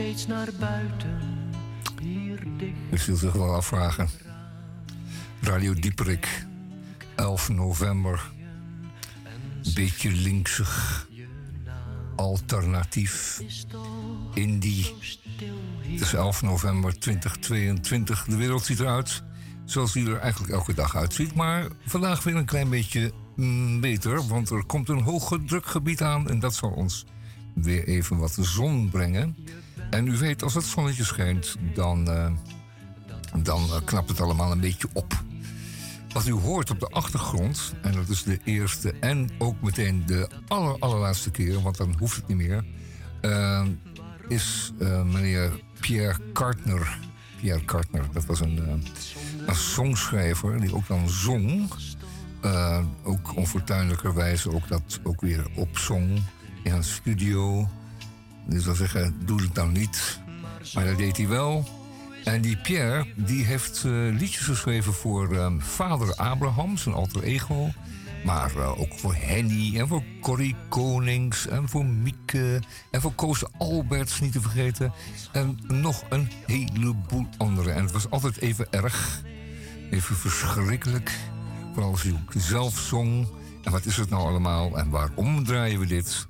steeds naar buiten, hier zult zich wel afvragen. Radio Dieperik, 11 november. Beetje linksig. Alternatief. Indie. Het is 11 november 2022. De wereld ziet eruit zoals die er eigenlijk elke dag uitziet. Maar vandaag weer een klein beetje mm, beter, want er komt een hoge drukgebied aan en dat zal ons weer even wat zon brengen. En u weet, als het zonnetje schijnt, dan, eh, dan eh, knapt het allemaal een beetje op. Wat u hoort op de achtergrond, en dat is de eerste en ook meteen de aller, allerlaatste keer, want dan hoeft het niet meer, eh, is meneer Pierre Kartner. Pierre Kartner, dat was een, een songschrijver die ook dan zong. ook onfortuinlijkerwijze ook dat ook weer opzong in een studio. Dus zou zeggen, doe het dan niet. Maar dat deed hij wel. En die Pierre, die heeft uh, liedjes geschreven voor um, vader Abraham, zijn alter ego. Maar uh, ook voor Henny en voor Corrie Konings en voor Mieke en voor Koos Alberts niet te vergeten. En nog een heleboel andere. En het was altijd even erg, even verschrikkelijk. Vooral als hij ook zelf zong. En wat is het nou allemaal en waarom draaien we dit?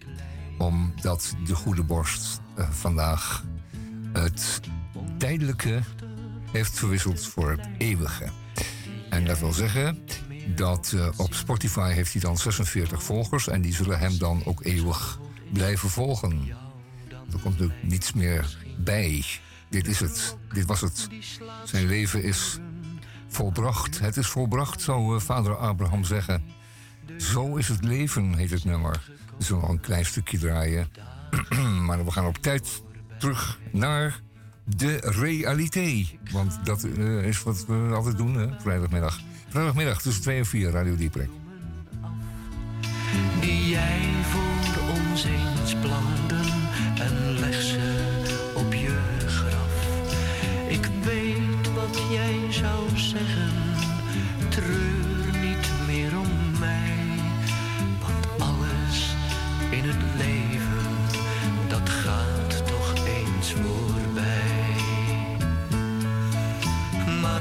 Omdat de Goede Borst uh, vandaag het tijdelijke heeft verwisseld voor het eeuwige. En dat wil zeggen dat uh, op Spotify heeft hij dan 46 volgers en die zullen hem dan ook eeuwig blijven volgen. Er komt natuurlijk niets meer bij. Dit is het. Dit was het. Zijn leven is volbracht. Het is volbracht, zou uh, vader Abraham zeggen. Zo is het leven, heet het nummer. We zullen nog een klein stukje draaien. maar we gaan op tijd terug naar de realiteit. Want dat uh, is wat we altijd doen, hè? vrijdagmiddag. Vrijdagmiddag tussen 2 en 4, Radio Dieprek. Die jij voor ons eens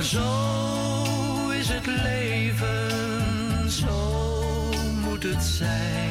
zo is het leven, zo moet het zijn.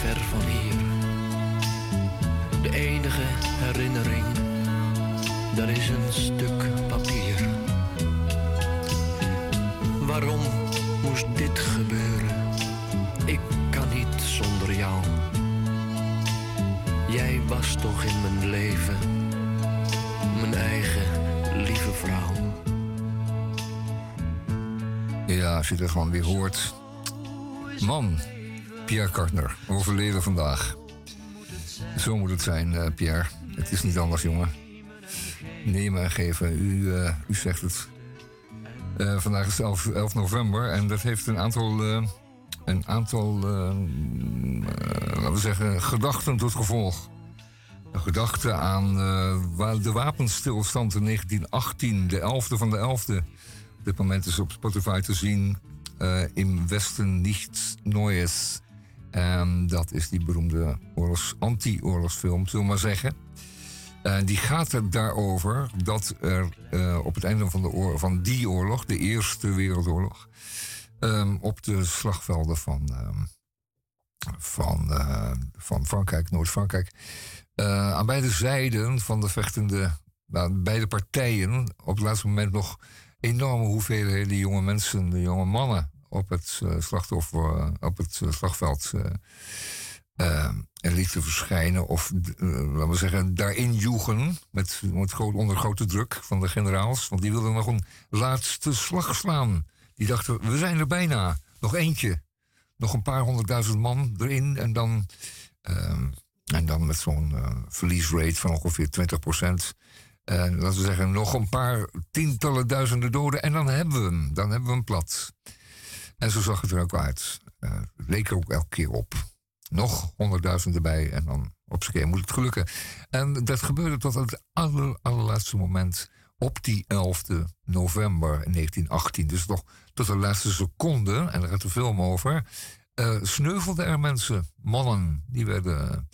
Ver van hier. De enige herinnering, dat is een stuk papier. Waarom moest dit gebeuren? Ik kan niet zonder jou. Jij was toch in mijn leven, mijn eigen lieve vrouw. Ja, als je er gewoon weer hoort. Man, Pierre Kartner, overleden vandaag. Zo moet het zijn, uh, Pierre. Het is niet anders, jongen. Nemen en geven, u, uh, u zegt het. Uh, vandaag is 11, 11, november en dat heeft een aantal, een aantal laten we zeggen, gedachten tot gevolg. Een gedachte aan de wapenstilstand in 1918, de 11e van de 11e. Op dit moment is op Spotify te zien uh, in Westen niets Neues. En dat is die beroemde oorlogs, anti-oorlogsfilm, zullen we maar zeggen. En die gaat er daarover dat er uh, op het einde van, de oor van die oorlog, de Eerste Wereldoorlog, um, op de slagvelden van, um, van, uh, van Frankrijk, Noord-Frankrijk, aan beide zijden van de vechtende, nou, beide partijen, op het laatste moment nog enorme hoeveelheden jonge mensen, jonge mannen op het uh, slachtoffer, uh, op het uh, slagveld lieten verschijnen. Of, laten we zeggen, daarin joegen. Met, met onder grote druk van de generaals. Want die wilden nog een laatste slag slaan. Die dachten, we zijn er bijna. Nog eentje. Nog een paar honderdduizend man erin. En dan, en dan met zo'n verliesrate van ongeveer 20 procent En laten we zeggen, nog een paar tientallen duizenden doden en dan hebben we hem. Dan hebben we hem plat. En zo zag het er ook uit. Het leek er ook elke keer op. Nog honderdduizenden erbij en dan op z'n keer moet het gelukken. En dat gebeurde tot het aller, allerlaatste moment op die 11 november 1918. Dus toch tot de laatste seconde, en daar gaat de film over, uh, sneuvelden er mensen, mannen, die werden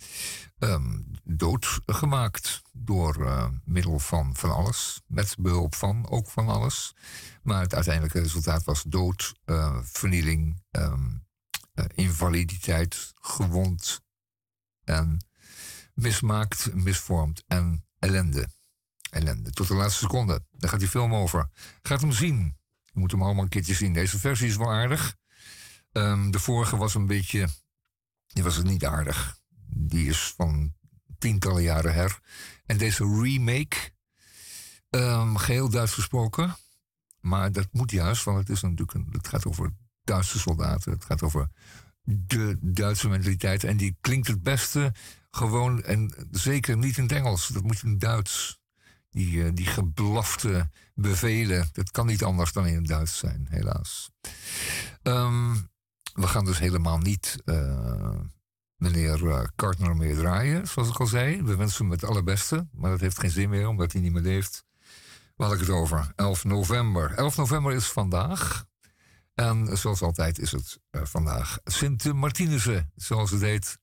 um, doodgemaakt door uh, middel van van alles, met behulp van ook van alles. Maar het uiteindelijke resultaat was dood, uh, vernieling, um, invaliditeit, gewond en mismaakt, misvormd en ellende. Ellende. Tot de laatste seconde. Daar gaat die film over. Gaat hem zien. Je moet hem allemaal een keertje zien. Deze versie is wel aardig. Um, de vorige was een beetje. Die was het niet aardig. Die is van tientallen jaren her. En deze remake. Um, geheel Duits gesproken. Maar dat moet juist, want het, is natuurlijk het gaat over Duitse soldaten. Het gaat over de Duitse mentaliteit. En die klinkt het beste gewoon, en zeker niet in het Engels. Dat moet in het Duits. Die, uh, die geblafte bevelen, dat kan niet anders dan in het Duits zijn, helaas. Um, we gaan dus helemaal niet uh, meneer Kartner meer draaien, zoals ik al zei. We wensen hem het allerbeste, maar dat heeft geen zin meer, omdat hij niet meer leeft. Waar had ik het over? 11 november. 11 november is vandaag. En zoals altijd is het uh, vandaag Sint Martinussen, zoals het heet.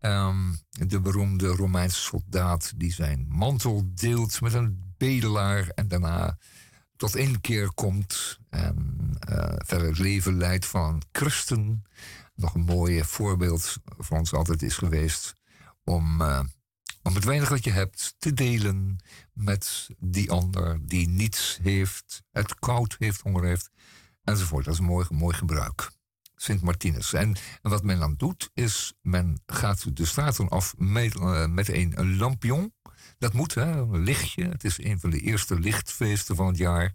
Um, de beroemde Romeinse soldaat die zijn mantel deelt met een bedelaar en daarna tot één keer komt en uh, verder het leven leidt van christen. Nog een mooi voorbeeld voor ons altijd is geweest om, uh, om het weinig dat je hebt te delen met die ander die niets heeft, het koud heeft, honger heeft, enzovoort. Dat is een mooi, mooi gebruik. Sint Martinus. En, wat men dan doet, is men gaat de straten af met, uh, met een, lampion. Dat moet, hè, een lichtje. Het is een van de eerste lichtfeesten van het jaar.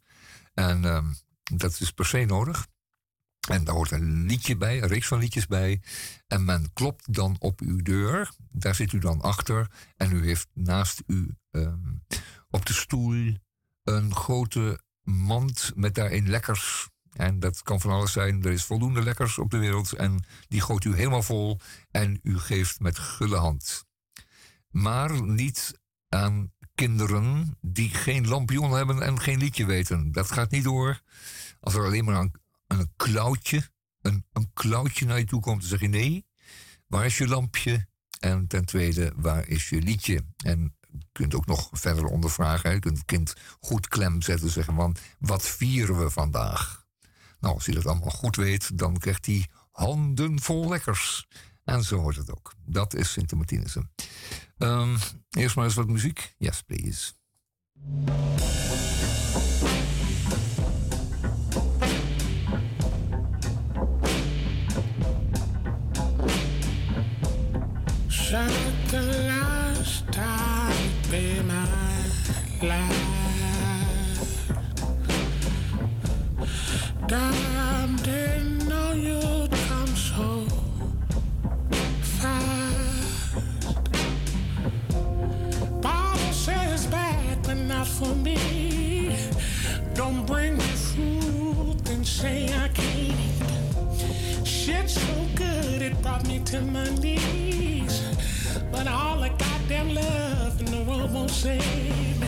En um, dat is per se nodig. En daar hoort een liedje bij, een reeks van liedjes bij. En men klopt dan op uw deur. Daar zit u dan achter. En u heeft naast u um, op de stoel een grote mand met daarin lekkers. En dat kan van alles zijn. Er is voldoende lekkers op de wereld. En die gooit u helemaal vol. En u geeft met gulle hand. Maar niet aan kinderen die geen lampion hebben en geen liedje weten. Dat gaat niet door. Als er alleen maar een, een een, een naar je toe komt, dan zeg je nee. Waar is je lampje? En ten tweede, waar is je liedje? En je kunt ook nog verder ondervragen. Je kunt het kind goed klem zetten. Zeggen van, wat vieren we vandaag? Nou, als hij dat allemaal goed weet, dan krijgt hij handen vol lekkers. En zo hoort het ook. Dat is Sint. Um, eerst maar eens wat muziek. Yes, please. Say I can't eat. Shit so good it brought me to my knees. But all the goddamn love in the world won't save me.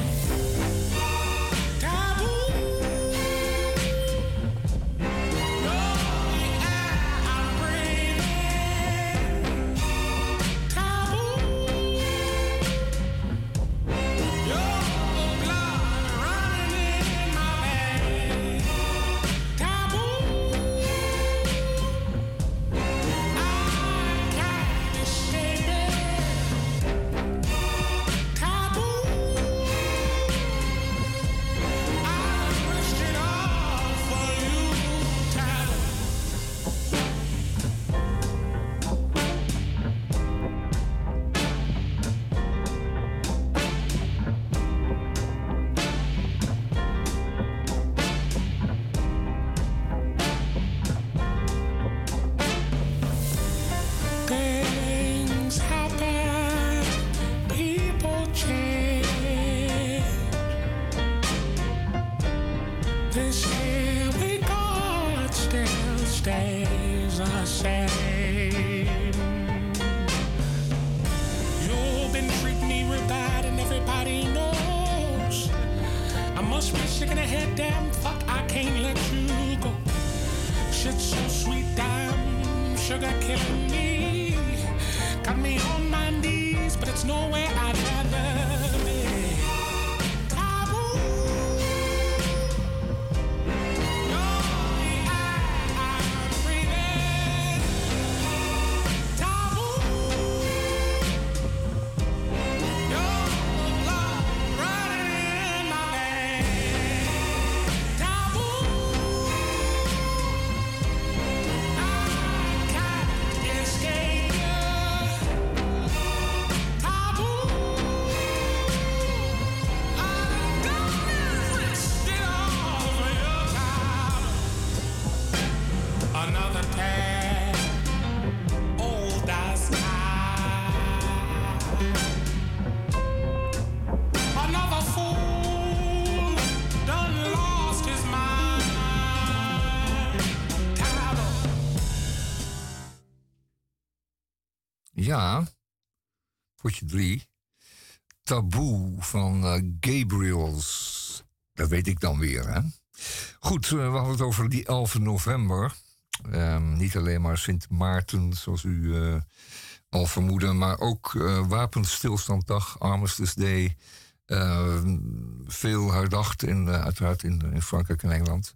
Ja, potje drie. Taboe van eh, Gabriels. Dat weet ik dan weer, hè? Goed, eh, we hadden het over die 11 november. Ehm, niet alleen maar Sint Maarten, zoals u eh, al vermoedde, maar ook Wapenstilstanddag, Armistice Day. Ehm, veel herdacht, in, uiteraard in, in Frankrijk en Engeland.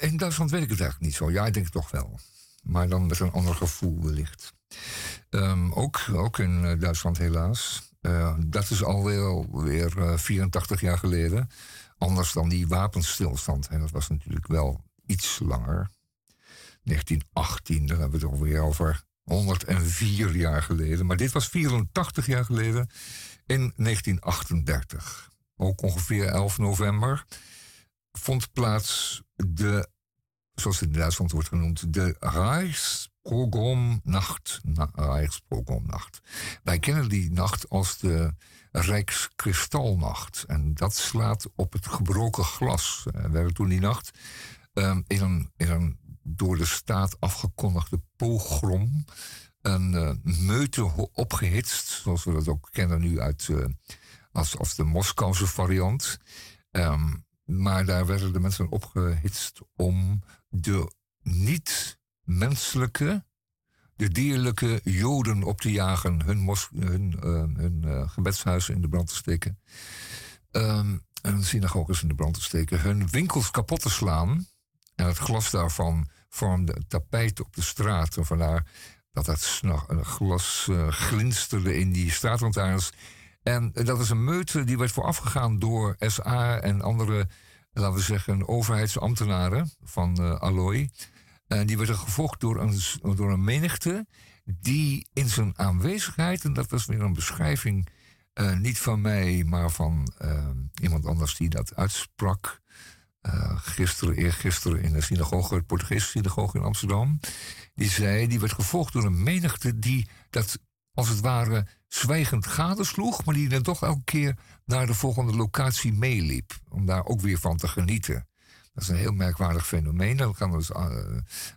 In Duitsland weet ik het eigenlijk niet zo. Ja, ik denk het toch wel. Maar dan met een ander gevoel wellicht. Ehm, ook, ook in eh, Duitsland helaas. Eh, dat is alweer weer eh, 84 jaar geleden. Anders dan die wapenstilstand. En dat was natuurlijk wel iets langer. 1918, daar hebben we het alweer over 104 jaar geleden. Maar dit was 84 jaar geleden in 1938. Ook ongeveer 11 november vond plaats de, zoals het in Duitsland wordt genoemd, de Rijkspogromnacht. Na, Rijkspogromnacht. Wij kennen die nacht als de Rijkskristalnacht. En dat slaat op het gebroken glas. Er werden toen die nacht ehm, in, een, in door de staat afgekondigde pogrom een eh, meute opgehitst, zoals we dat ook kennen nu uit eh, als, de Moskouse variant. Ehm, maar daar werden de mensen opgehitst om de niet-menselijke, de dierlijke Joden op te jagen, hun, mos, hun, eh, hun eh, gebedshuizen in de brand te steken, ehm, hun synagoges in de brand te steken, hun winkels kapot te slaan. En het glas daarvan vormde een tapijt op de straat. En vandaar dat eh, glas eh, glinsterde in die straatlantaarns. En dat is een meute die werd voorafgegaan door SA en andere, laten we zeggen, overheidsambtenaren van eh Alloy. En die werden gevolgd door een, menigte die in zijn aanwezigheid, en dat was weer een beschrijving, eh, niet van mij, maar van eh, iemand anders die dat uitsprak. eh, gisteren, eergisteren in de synagoge, de Portugese synagoge in Amsterdam. Die zei, die werd gevolgd door een menigte die dat als het ware zwijgend gadesloeg, maar die dan toch elke keer naar de volgende locatie meeliep. Om daar ook weer van te genieten. Dat is een heel merkwaardig fenomeen. Dan gaan dus eh,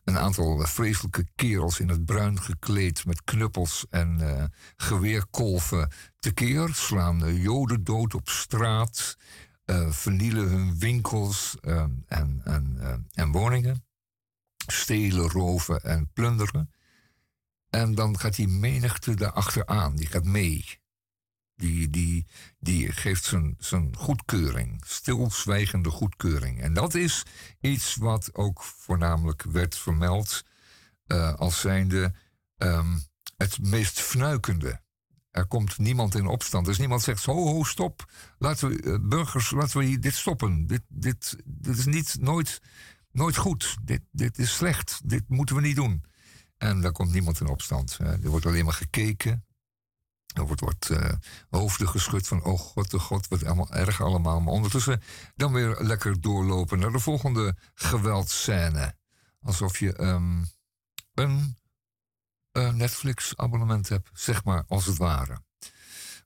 een aantal vreselijke kerels in het bruin gekleed met knuppels en eh, geweerkolven tekeer. Slaan joden dood op straat. eh, vernielen hun winkels eh, en, en, en woningen. Stelen, roven en plunderen. En dan gaat die menigte daarachteraan, die gaat mee. Die, die, die geeft zijn, zijn goedkeuring, stilzwijgende goedkeuring. En dat is iets wat ook voornamelijk werd vermeld eh, als zijnde ehm, het meest fnuikende. Er komt niemand in opstand. Dus niemand zegt, ho, ho, stop. Laten we, eh, burgers, laten we dit stoppen. Dit, dit, dit is niet, nooit, nooit goed. Dit, dit is slecht. Dit moeten we niet doen. En daar komt niemand in opstand. er wordt alleen maar gekeken. Er wordt, wordt eh, hoofden geschud van, oh god, oh god, wat allemaal erg allemaal. Maar ondertussen dan weer lekker doorlopen naar de volgende geweldscène. Alsof je ehm, een eh, Netflix-abonnement hebt, zeg maar, als het ware.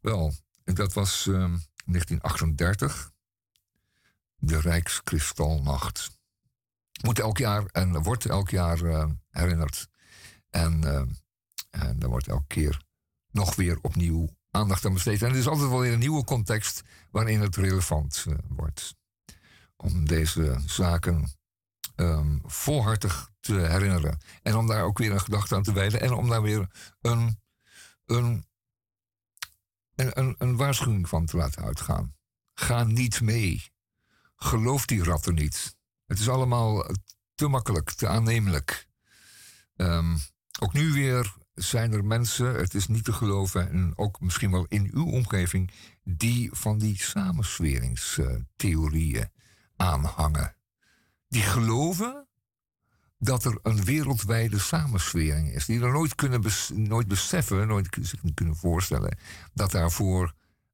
Wel, dat was ehm, 1938. De Rijkskristalnacht. moet elk jaar en wordt elk jaar uh, herinnerd. En, en wordt elke keer nog weer opnieuw aandacht aan besteed. En het is altijd wel weer een nieuwe context waarin het relevant uh, wordt. Om deze zaken um, volhartig te herinneren. En om daar ook weer een gedachte aan te wijden. En om daar weer een, een, een, een waarschuwing van te laten uitgaan. Ga niet mee. Geloof die ratten niet. Het is allemaal te makkelijk, te aannemelijk. Um, ook nu weer zijn er mensen, het is niet te geloven, en ook misschien wel in uw omgeving, die van die samensweringstheorieën aanhangen. Die geloven dat er een wereldwijde samenswering is. Die er nooit kunnen nooit beseffen, nooit zich kunnen voorstellen dat daarvoor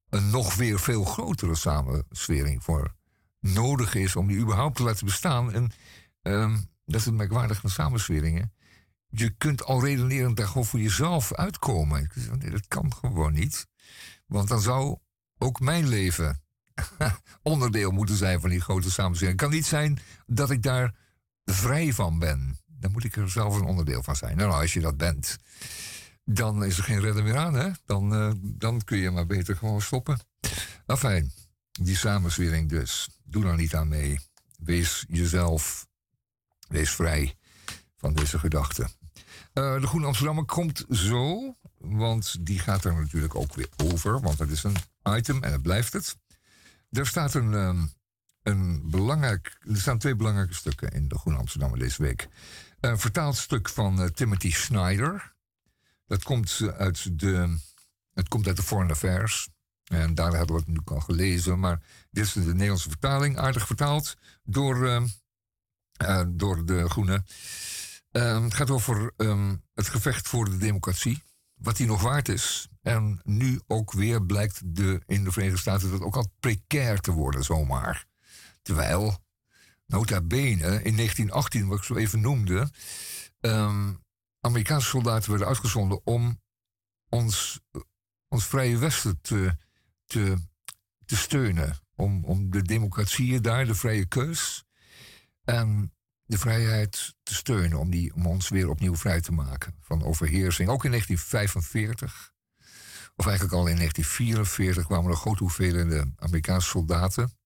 een nog weer veel grotere samenswering voor nodig is om die überhaupt te laten bestaan. En um, dat is het merkwaardige van samensweringen. Je kunt al redenerend daar gewoon voor jezelf uitkomen. Nee, dat kan gewoon niet. Want dan zou ook mijn leven onderdeel moeten zijn van die grote samenswering. Het kan niet zijn dat ik daar vrij van ben. Dan moet ik er zelf een onderdeel van zijn. Nou, als je dat bent, dan is er geen redder meer aan. Hè? Dan, uh, dan kun je maar beter gewoon stoppen. Enfin, die samenswering dus. Doe daar niet aan mee. Wees jezelf. Wees vrij van deze gedachten. Uh, de Groene Amsterdammer komt zo, want die gaat er natuurlijk ook weer over, want dat is een item en het blijft het. Er staat een, um, een belangrijk, er staan twee belangrijke stukken in de Groene Amsterdammer deze week. Een vertaald stuk van uh, Timothy Snyder. Dat komt uit de, het komt uit de Foreign Affairs. En daar hadden we het natuurlijk al gelezen. Maar dit is de Nederlandse vertaling, aardig vertaald door, uh, door de Groene. Uh, het gaat over um, het gevecht voor de democratie. Wat die nog waard is. En nu ook weer blijkt de, in de Verenigde Staten dat ook al precair te worden, zomaar. Terwijl, nota bene, in 1918, wat ik zo even noemde, um, Amerikaanse soldaten werden uitgezonden om ons, ons vrije Westen te, te, te steunen. Om, om de democratieën daar, de vrije keus. En de vrijheid te steunen, om, die, om ons weer opnieuw vrij te maken van overheersing. Ook in 1945, of eigenlijk al in 1944, kwamen er grote hoeveelheden Amerikaanse soldaten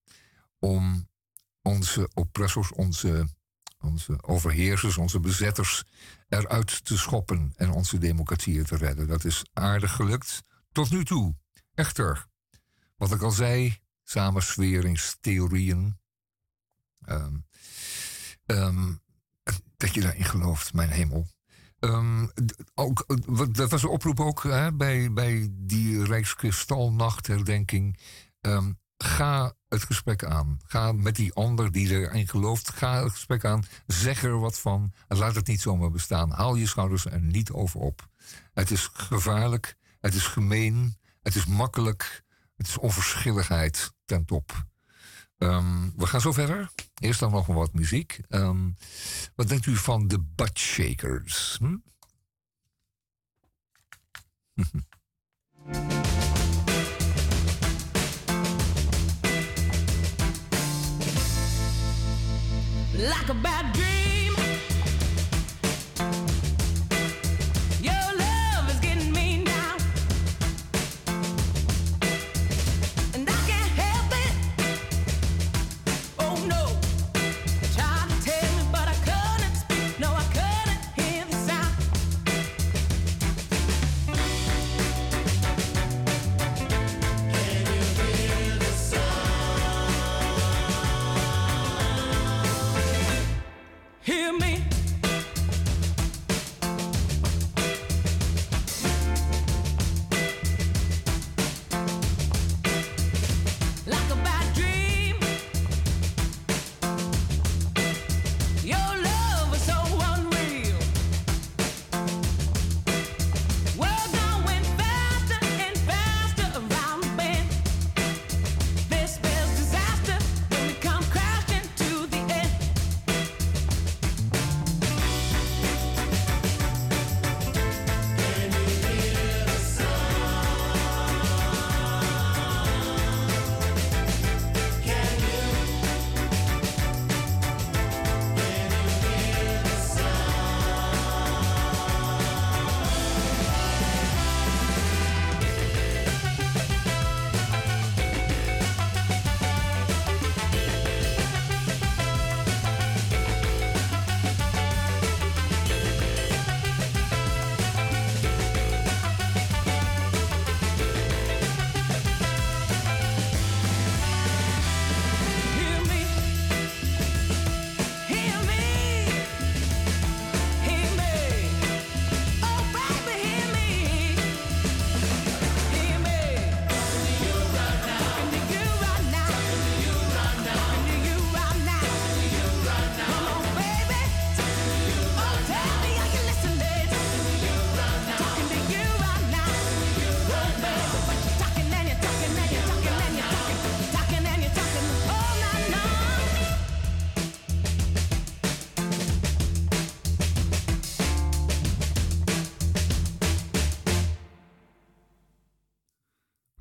om onze oppressors, onze, onze overheersers, onze bezetters eruit te schoppen en onze democratieën te redden. Dat is aardig gelukt tot nu toe. Echter, wat ik al zei, samensweringstheorieën. Um, um, dat je daarin gelooft, mijn hemel. Um, ook, dat was een oproep ook hè, bij, bij die Rijkskristalnachtherdenking. Um, ga het gesprek aan. Ga met die ander die erin gelooft. Ga het gesprek aan. Zeg er wat van. Laat het niet zomaar bestaan. Haal je schouders er niet over op. Het is gevaarlijk. Het is gemeen. Het is makkelijk. Het is onverschilligheid ten top. Um, we gaan zo verder. Eerst dan nog wat muziek. Um, wat denkt u van de Butt Shakers? Hm? like a bad dream.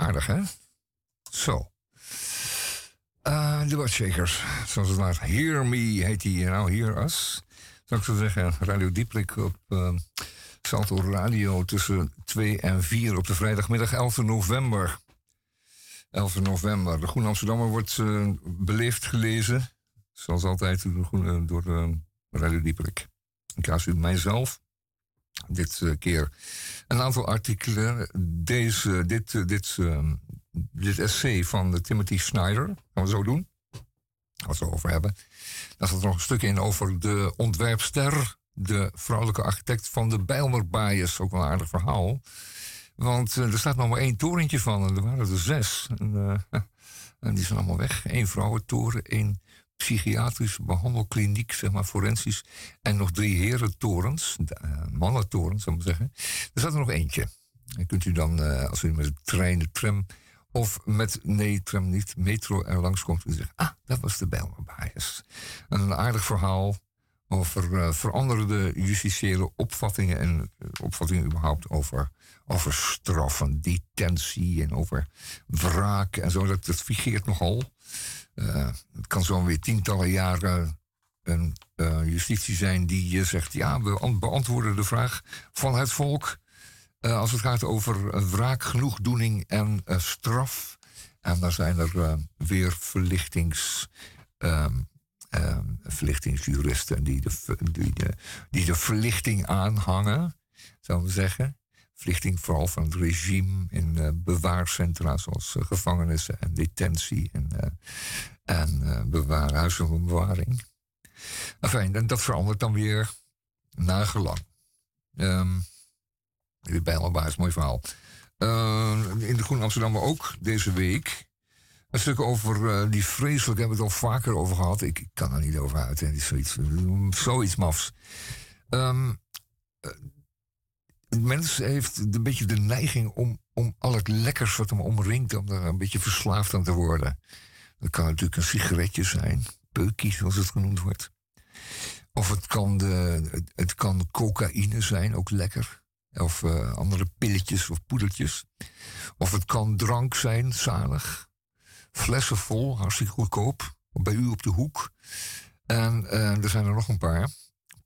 Aardig, hè? Zo. Uh, de Watshakers, zoals het laat. Hear Me heet die nou, Hear Us. Zou ik zo zeggen, Radio Dieprik op uh, Salto Radio tussen 2 en 4 op de vrijdagmiddag 11 november. 11 november. De Groene Amsterdammer wordt uh, beleefd gelezen. Zoals altijd door, door Radio Dieprik. Ik kaas u mijzelf. Dit keer een aantal artikelen. Deze, dit, dit, dit essay van Timothy Snyder. Gaan we zo doen. Wat we over hebben. Daar staat nog een stuk in over de ontwerpster. De vrouwelijke architect van de Bijlmer Bias. Ook een aardig verhaal. Want er staat nog maar één torentje van. En er waren er zes. En, en die zijn allemaal weg. Eén vrouwentoren, één psychiatrische behandelkliniek, zeg maar forensisch. En nog drie herentorens, uh, mannentorens, zou ik maar zeggen. Er staat er nog eentje. En kunt u dan, als u met de trein, de tram of met nee, tram niet, metro er langs komt en zegt: Ah, dat was de Bijlmer Bias. Een aardig verhaal over uh, veranderde justitiële opvattingen en opvattingen überhaupt over, over straffen, detentie en over wraak en zo. Dat, dat figeert nogal. Uh, het kan zo weer tientallen jaren een justitie zijn die zegt: ja, we beantwoorden de vraag van het volk. Als het gaat over wraak, genoegdoening en straf. En dan zijn er weer verlichtings, um, um, verlichtingsjuristen die de, die, de, die de verlichting aanhangen, zou we zeggen. Verlichting vooral van het regime in bewaarcentra zoals gevangenissen en detentie en, en huizen van bewaring. Enfin, dat verandert dan weer nagelang. Um, dit bij is mooi verhaal. Uh, in de Groene Amsterdam ook deze week. Een stuk over uh, die vreselijk, hebben we het al vaker over gehad. Ik, ik kan er niet over uit. Zoiets, zoiets mafs. Um, een mens heeft een beetje de neiging om, om al het lekkers wat hem omringt, om er een beetje verslaafd aan te worden. Dat kan natuurlijk een sigaretje zijn, peukie zoals het genoemd wordt. Of het kan, de, het kan cocaïne zijn, ook lekker. Of uh, andere pilletjes of poedertjes. Of het kan drank zijn, zalig. Flessen vol, hartstikke goedkoop. Bij u op de hoek. En uh, er zijn er nog een paar.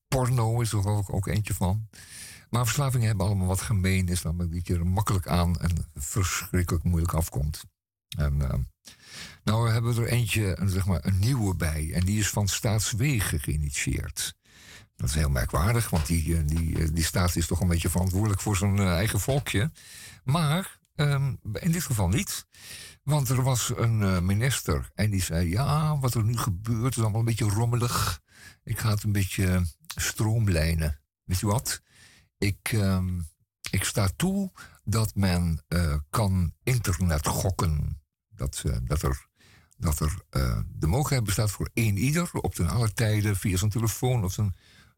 Porno is er ook, ook eentje van. Maar verslavingen hebben allemaal wat gemeen. Is namelijk dat je er makkelijk aan en verschrikkelijk moeilijk afkomt. En uh, nou hebben we er eentje, zeg maar, een nieuwe bij. En die is van Staatswegen geïnitieerd. Dat is heel merkwaardig, want die, eh, die, eh, die staat is toch een beetje verantwoordelijk voor zijn eigen volkje. Maar um, in dit geval niet. Want er was een minister en die zei: Ja, wat er nu gebeurt is allemaal een beetje rommelig. Ik ga het een beetje stroomlijnen. Weet je wat? Ik, um, ik sta toe dat men uh, kan internet gokken. Dat, uh, dat er dat er uh, de mogelijkheid bestaat voor één ieder op ten alle tijden via zijn telefoon of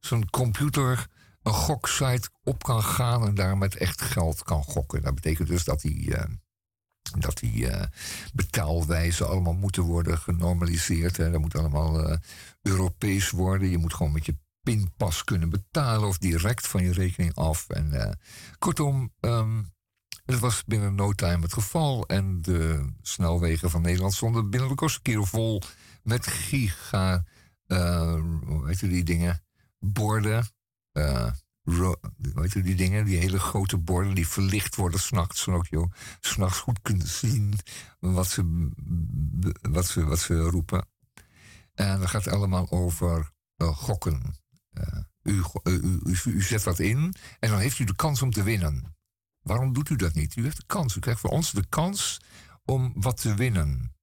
zijn computer een goksite op kan gaan en daar met echt geld kan gokken. Dat betekent dus dat die, uh, dat die betaalwijzen allemaal moeten worden genormaliseerd. Hè. Dat moet allemaal Europees worden. Je moet gewoon met je pinpas kunnen betalen of direct van je rekening af. En kortom, um, het was binnen no time het geval. En de snelwegen van Nederland stonden binnen de kortste keer vol met giga, hoe heet die dingen? borden. Uh, weet je, die dingen, die hele grote borden die verlicht worden s'nachts, zodat je s'nachts goed kunt zien wat ze, wat, ze, wat ze roepen. En dat gaat allemaal over uh, gokken. Uh, u, u, u, u, zet wat in en dan heeft u de kans om te winnen. Waarom doet u dat niet? U heeft de kans. U krijgt voor ons de kans om wat te winnen.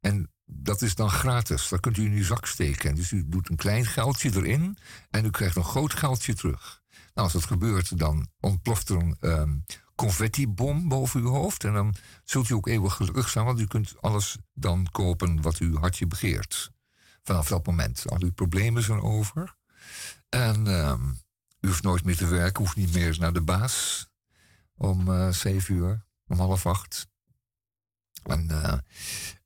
En dat is dan gratis. Dat kunt u in uw zak steken. Dus u doet een klein geldje erin en u krijgt een groot geldje terug. Nou, als dat gebeurt, dan ontploft er een um, confettibom boven uw hoofd. En dan zult u ook eeuwig gelukkig zijn, want u kunt alles dan kopen wat uw hartje begeert. Vanaf dat moment. Al uw problemen zijn over. En um, u hoeft nooit meer te werken, hoeft niet meer naar de baas om uh, zeven uur, om half acht. En, uh,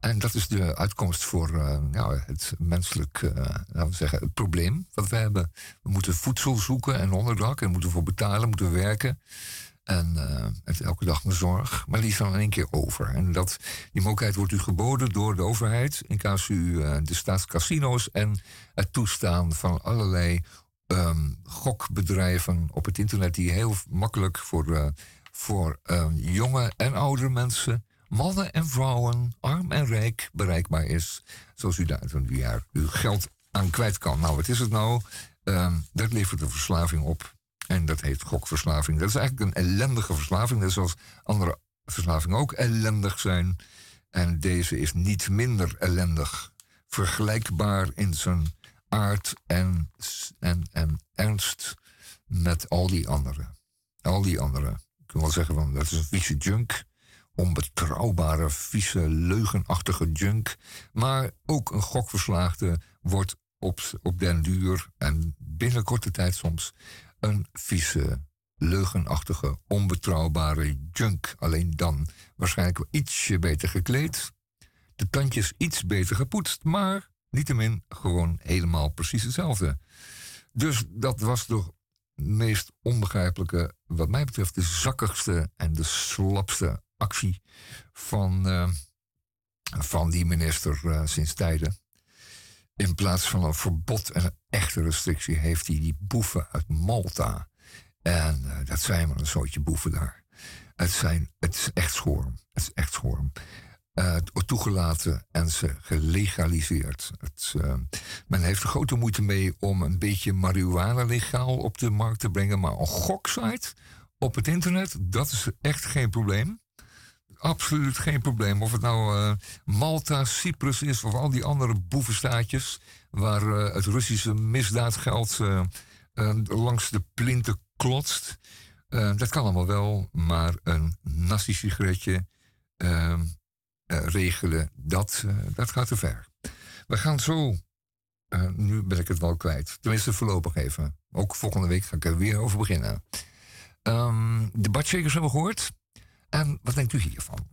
en dat is de uitkomst voor uh, ja, het menselijk laten we zeggen, het probleem wat we hebben. We moeten voedsel zoeken en onderdak en moeten voor betalen, moeten werken. En uh, elke dag mijn zorg. Maar die is dan in één keer over. En dat, die mogelijkheid wordt u geboden door de overheid. In casu uh, de staatscasino's en het toestaan van allerlei um, gokbedrijven op het internet. Die heel makkelijk voor, uh, voor um, jonge en oudere mensen, mannen en vrouwen, arm en rijk bereikbaar is. Zoals u daar een jaar uw geld aan kwijt kan. Nou, wat is het nou? Um, dat levert een verslaving op. En dat heet gokverslaving. Dat is eigenlijk een ellendige verslaving, net zoals andere verslavingen ook ellendig zijn. En deze is niet minder ellendig. Vergelijkbaar in zijn aard en, en, en ernst met al die andere. Al die andere. Ik kan wel zeggen, van, dat is een vieze junk. Onbetrouwbare, vieze, leugenachtige junk. Maar ook een gokverslaagde wordt op, op den duur en binnen korte tijd soms een vieze, leugenachtige, onbetrouwbare junk. Alleen dan waarschijnlijk ietsje beter gekleed. De tandjes iets beter gepoetst, maar niettemin gewoon helemaal precies hetzelfde. Dus dat was de meest onbegrijpelijke, wat mij betreft, de zakkigste en de slapste actie van, uh, van die minister uh, sinds tijden. In plaats van een verbod en een echte restrictie heeft hij die boeven uit Malta. En uh, dat zijn maar een soortje boeven daar. Het, zijn, het is echt schorm. Het is echt schorm. Uh, toegelaten en ze gelegaliseerd. Het, uh, men heeft er grote moeite mee om een beetje marihuana legaal op de markt te brengen. Maar een goksite op het internet, dat is echt geen probleem absoluut geen probleem. Of het nou uh, Malta, Cyprus is of al die andere boevenstaatjes waar uh, het Russische misdaadgeld uh, langs de plinten klotst. dat kan allemaal wel, maar een nazi-sigaretje ehm, regelen, dat, dat gaat te ver. We gaan zo, nu ben ik het wel kwijt, tenminste voorlopig even. Ook volgende week ga ik er weer over beginnen. Um, de badshakers hebben we gehoord. En wat denkt u hiervan?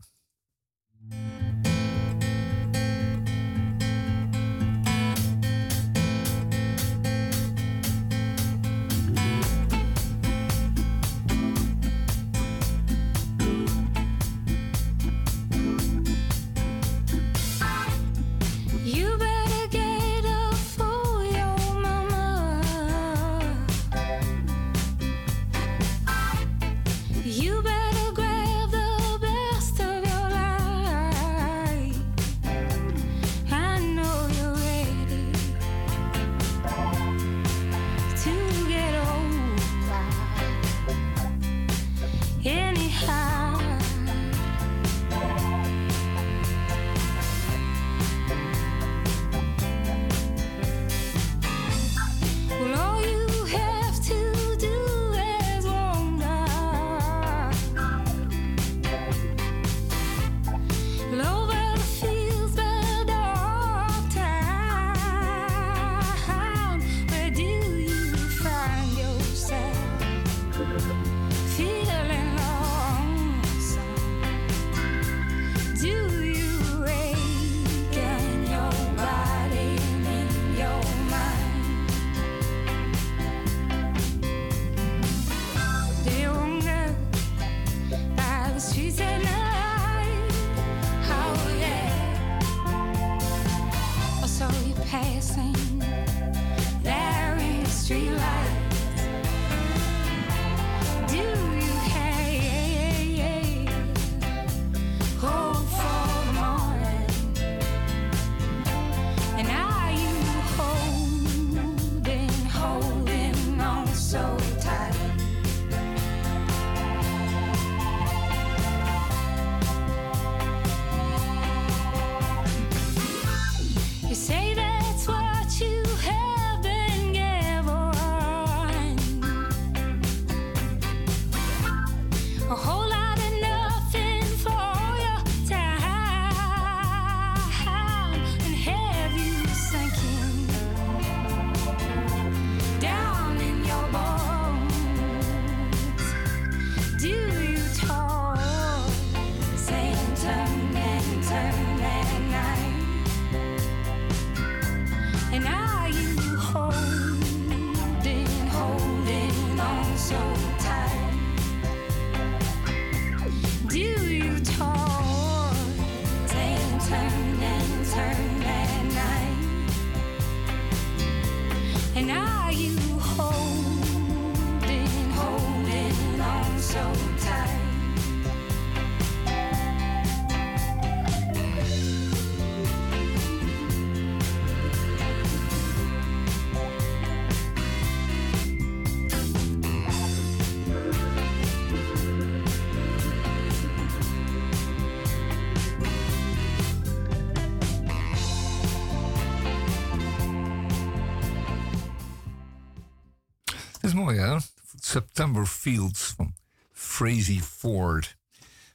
September Fields van Frazee Ford.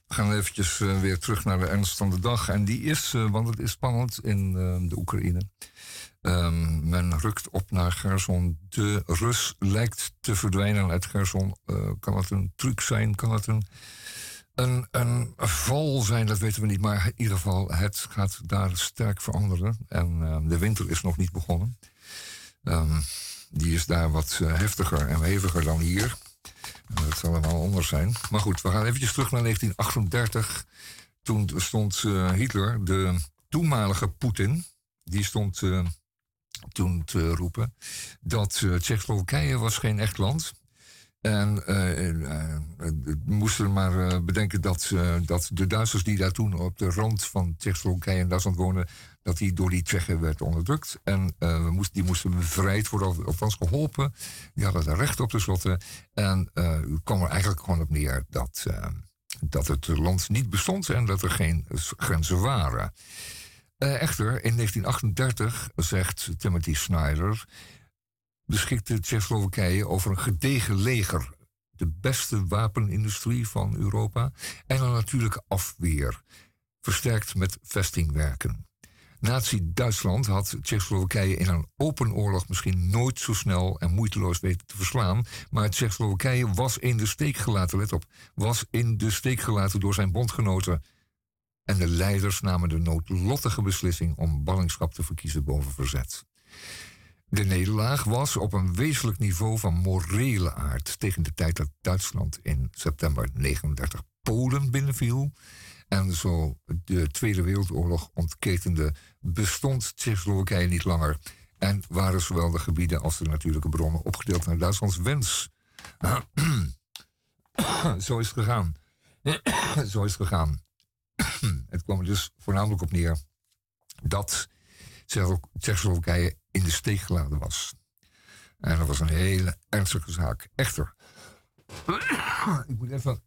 We gaan eventjes uh, weer terug naar de ernst van de dag. En die is, uh, want het is spannend in uh, de Oekraïne. Um, men rukt op naar Gerson. De Rus lijkt te verdwijnen uit Gerson. kan het een truc zijn? Kan het een, een, een val zijn? Dat weten we niet. Maar in ieder geval, het gaat daar sterk veranderen. En de winter is nog niet begonnen. Um, die is daar wat heftiger en heviger dan hier. Dat zal allemaal anders zijn. Maar goed, we gaan eventjes terug naar 1938. Toen stond uh, Hitler, de toenmalige Poetin, die stond uh, toen te roepen dat Tsjechoslowakije was geen echt land. En moesten maar bedenken dat, dat de Duitsers die daar toen op de rand van Tsjechoslowakije en Duitsland woonden, dat die door die Tsjechen werd onderdrukt. En uh, die moesten bevrijd worden, althans geholpen. Die hadden er recht op tenslotte. En uh, kwam er eigenlijk gewoon op neer dat, uh, dat het land niet bestond en dat er geen grenzen waren. echter, in 1938, zegt Timothy Snyder, beschikte Tsjechoslowakije over een gedegen leger. De beste wapenindustrie van Europa en een natuurlijke afweer, versterkt met vestingwerken. Nazi-Duitsland had Tsjechoslowakije in een open oorlog misschien nooit zo snel en moeiteloos weten te verslaan. Maar Tsjechoslowakije was in de steek gelaten, let op, was in de steek gelaten door zijn bondgenoten. En de leiders namen de noodlottige beslissing om ballingschap te verkiezen boven verzet. De nederlaag was op een wezenlijk niveau van morele aard tegen de tijd dat Duitsland in september 39 Polen binnenviel en zo de Tweede Wereldoorlog ontketende, bestond Tsjechoslowakije niet langer. En waren zowel de gebieden als de natuurlijke bronnen opgedeeld naar Duitslands wens. zo is het gegaan. zo is het gegaan. het kwam er dus voornamelijk op neer dat Tsjechoslowakije in de steek gelaten was. En dat was een hele ernstige zaak. Echter, ik moet even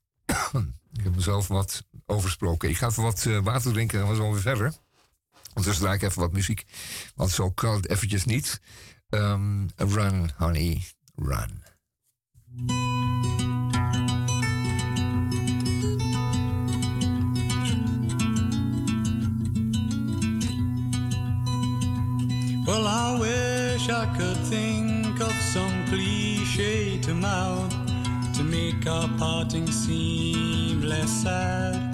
ik heb mezelf wat oversproken. Ik ga even wat uh, water drinken en we zo weer verder. Ondertussen draai ik even wat muziek. Want zo kan het eventjes niet. Um, run, honey, run. Well, I wish I could think of some cliche to mouth to make our parting seem less sad.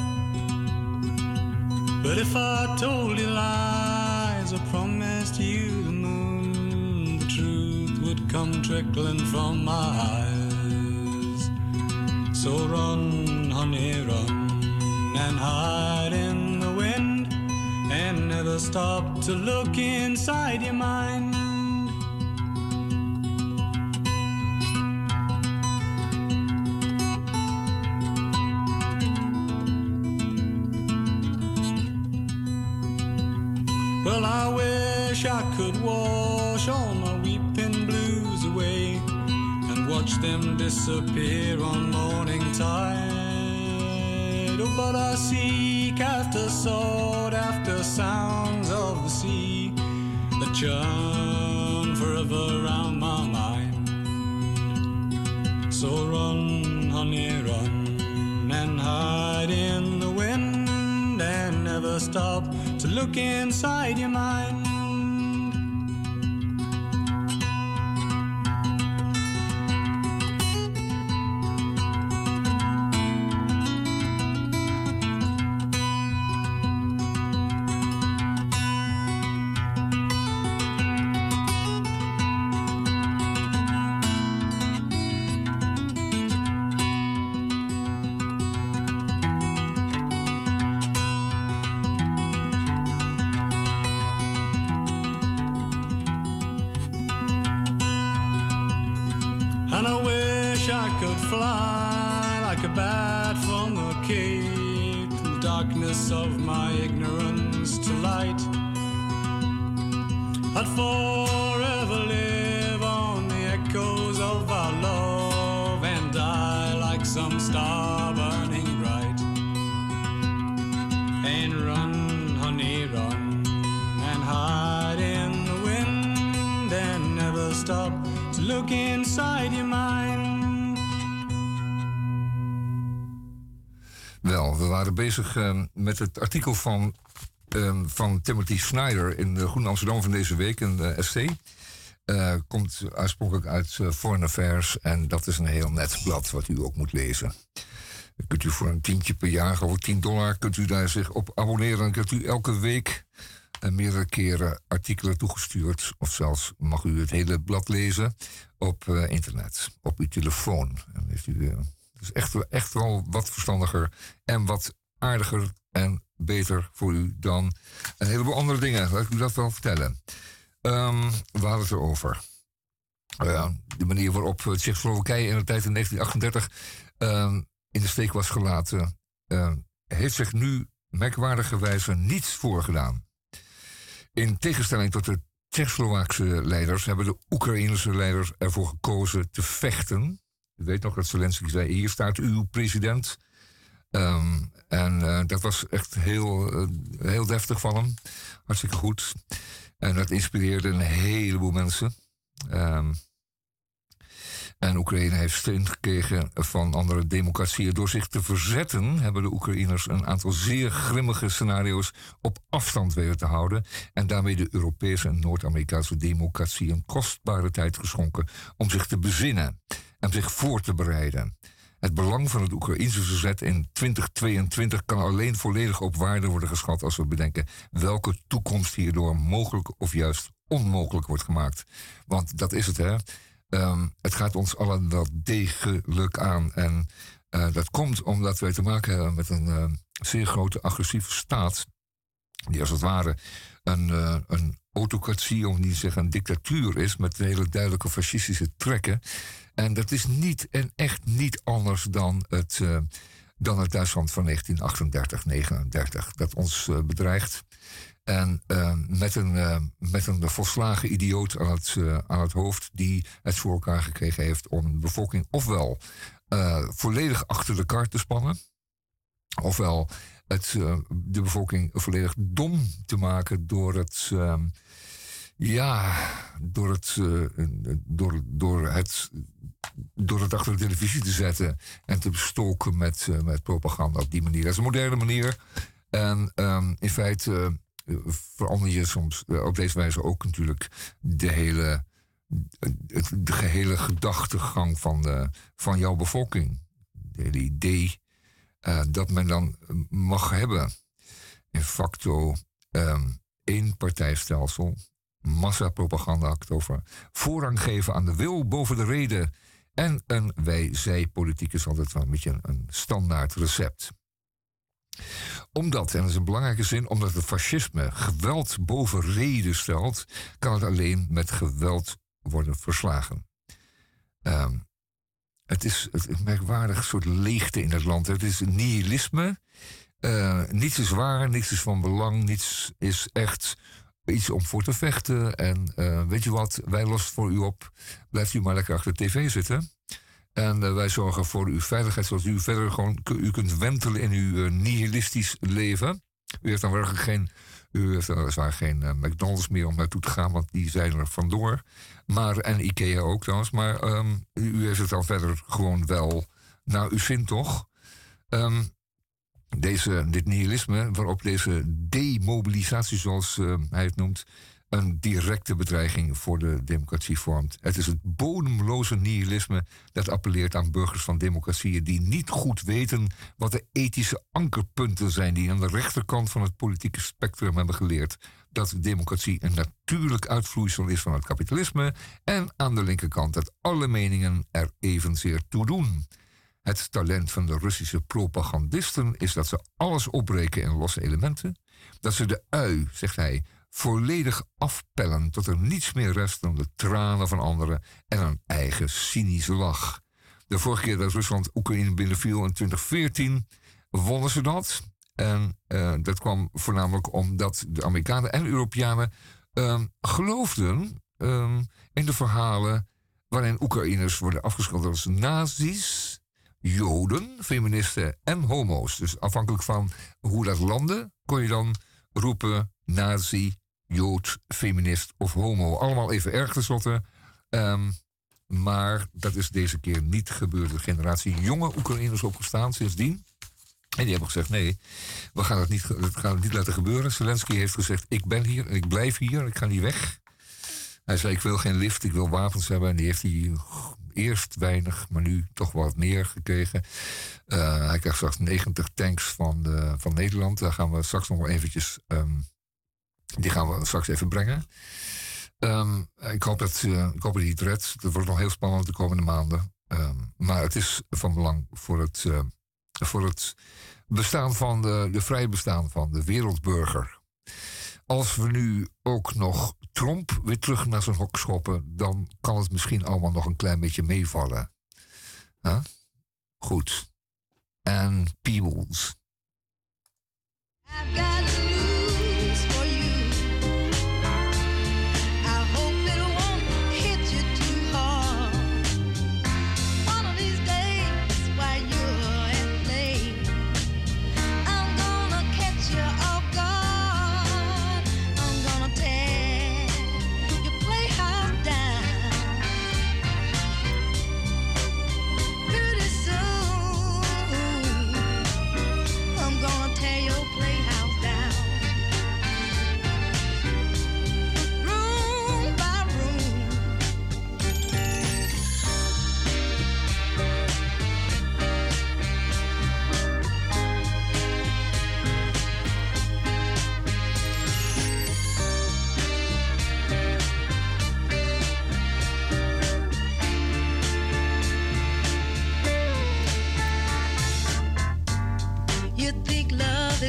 But if I told you lies, I promised you the moon, the truth would come trickling from my eyes. So run, honey, run, and hide in the wind, and never stop to look inside your mind. Well, I wish I could wash all my weeping blues away and watch them disappear on morning tide. Oh, but I seek after sought after sounds of the sea that churn forever round my mind. So run, honey, run and hide in the wind and never stop to look inside your mind. Ehm, met het artikel van, ehm, van Timothy Snyder in de Groene Amsterdam van deze week, de SC. Uh, komt oorspronkelijk uit uh, Foreign Affairs en dat is een heel net blad wat u ook moet lezen. Kunt u voor een tientje per jaar, of 10 dollar, kunt u daar zich op abonneren. Dan kunt u elke week uh, meerdere keren artikelen toegestuurd. Of zelfs mag u het hele blad lezen op internet, op uw telefoon. En heeft u dus echt, echt wel wat verstandiger en wat aardiger en beter voor u dan een heleboel andere dingen. Laat ik u dat wel vertellen. Um, we hadden het erover. Uh, de manier waarop Tsjechoslowakije in de tijd in 1938 uh, in de steek was gelaten, uh, heeft zich nu merkwaardigerwijze niets voorgedaan. In tegenstelling tot de Tsjechoslowaakse leiders hebben de Oekraïnse leiders ervoor gekozen te vechten ik weet nog dat Zelensky zei: Hier staat uw president. Um, en uh, dat was echt heel, uh, heel deftig van hem. Hartstikke goed. En dat inspireerde een heleboel mensen. Um, en Oekraïne heeft steun gekregen van andere democratieën. Door zich te verzetten hebben de Oekraïners een aantal zeer grimmige scenario's op afstand weten te houden. En daarmee de Europese en Noord-Amerikaanse democratie een kostbare tijd geschonken om zich te bezinnen en zich voor te bereiden. Het belang van het Oekraïnse verzet in 2022 kan alleen volledig op waarde worden geschat als we bedenken welke toekomst hierdoor mogelijk of juist onmogelijk wordt gemaakt. Want dat is het, hè? Um, het gaat ons allen wel degelijk aan. En uh, dat komt omdat wij te maken hebben met een uh, zeer grote agressieve staat. Die als het ware een, uh, een autocratie, om niet te zeggen een dictatuur is. Met hele duidelijke fascistische trekken. En dat is niet en echt niet anders dan het, dan het Duitsland van 1938, 39. Dat ons bedreigt. En met, een, uh, met een volslagen idioot aan het, aan het hoofd die het voor elkaar gekregen heeft om de bevolking ofwel volledig achter de kar te spannen, ofwel het, de bevolking volledig dom te maken door het. Ehm, ja, door het, door, door, het, door het achter de televisie te zetten en te bestoken met, met propaganda op die manier. Dat is een moderne manier. En um, in feite verander je soms eh, op deze wijze ook natuurlijk de hele, de gehele gedachtegang van, van jouw bevolking. Het hele idee uh, dat men dan mag hebben. In facto um, één partijstelsel, massapropaganda, over voorrang geven aan de wil boven de reden. En een wij-zij-politiek is altijd wel een beetje een, een standaard recept omdat, en dat is een belangrijke zin, omdat het fascisme geweld boven reden stelt, kan het alleen met geweld worden verslagen. Um, het is een merkwaardig soort leegte in het land. Het is nihilisme. Uh, niets is waar, niets is van belang, niets is echt iets om voor te vechten. En uh, weet je wat, wij lossen voor u op. Blijft u maar lekker achter de tv zitten. En uh, wij zorgen voor uw veiligheid, zodat u verder gewoon u kunt wentelen in uw nihilistisch leven. U heeft dan werkelijk geen, u heeft weliswaar geen uh, McDonald's meer om naartoe te gaan, want die zijn er vandoor. Maar, en Ikea ook trouwens. Maar um, u heeft het dan verder gewoon wel naar uw zin, toch? Um, deze, dit nihilisme, waarop deze demobilisatie, zoals hij het noemt, een directe bedreiging voor de democratie vormt. Het is het bodemloze nihilisme dat appelleert aan burgers van democratieën die niet goed weten wat de ethische ankerpunten zijn die aan de rechterkant van het politieke spectrum hebben geleerd dat democratie een natuurlijk uitvloeisel is van het kapitalisme en aan de linkerkant dat alle meningen er evenzeer toe doen. Het talent van de Russische propagandisten is dat ze alles opbreken in losse elementen, dat ze de ui, zegt hij, volledig afpellen tot er niets meer rest dan de tranen van anderen en een eigen cynische lach. De vorige keer dat Rusland Oekraïne binnenviel in 2014 wonnen ze dat. En uh, dat kwam voornamelijk omdat de Amerikanen en Europeanen uh, geloofden uh, in de verhalen waarin Oekraïners worden afgeschilderd als nazi's, joden, feministen en homo's. Dus afhankelijk van hoe dat landde, kon je dan roepen nazi, jood, feminist of homo. Allemaal even erg tenslotte. Um, maar dat is deze keer niet gebeurd. De generatie jonge Oekraïners opgestaan sindsdien. En die hebben gezegd: nee, we gaan het niet, we gaan het niet laten gebeuren. Zelensky heeft gezegd: ik ben hier, ik blijf hier, ik ga niet weg. Hij zei: ik wil geen lift, ik wil wapens hebben. En die heeft hij eerst weinig, maar nu toch wat meer gekregen. Uh, hij krijgt straks 90 tanks van, de, van Nederland. Daar gaan we straks nog wel eventjes. Um, die gaan we straks even brengen. Um, ik, hoop dat, uh, ik hoop dat hij wordt nog heel spannend de komende maanden. Um, maar het is van belang voor het, uh, voor het bestaan van de, de vrije bestaan van de wereldburger. Als we nu ook nog Trump weer terug naar zijn hok schoppen, dan kan het misschien allemaal nog een klein beetje meevallen. Goed. En Peebles.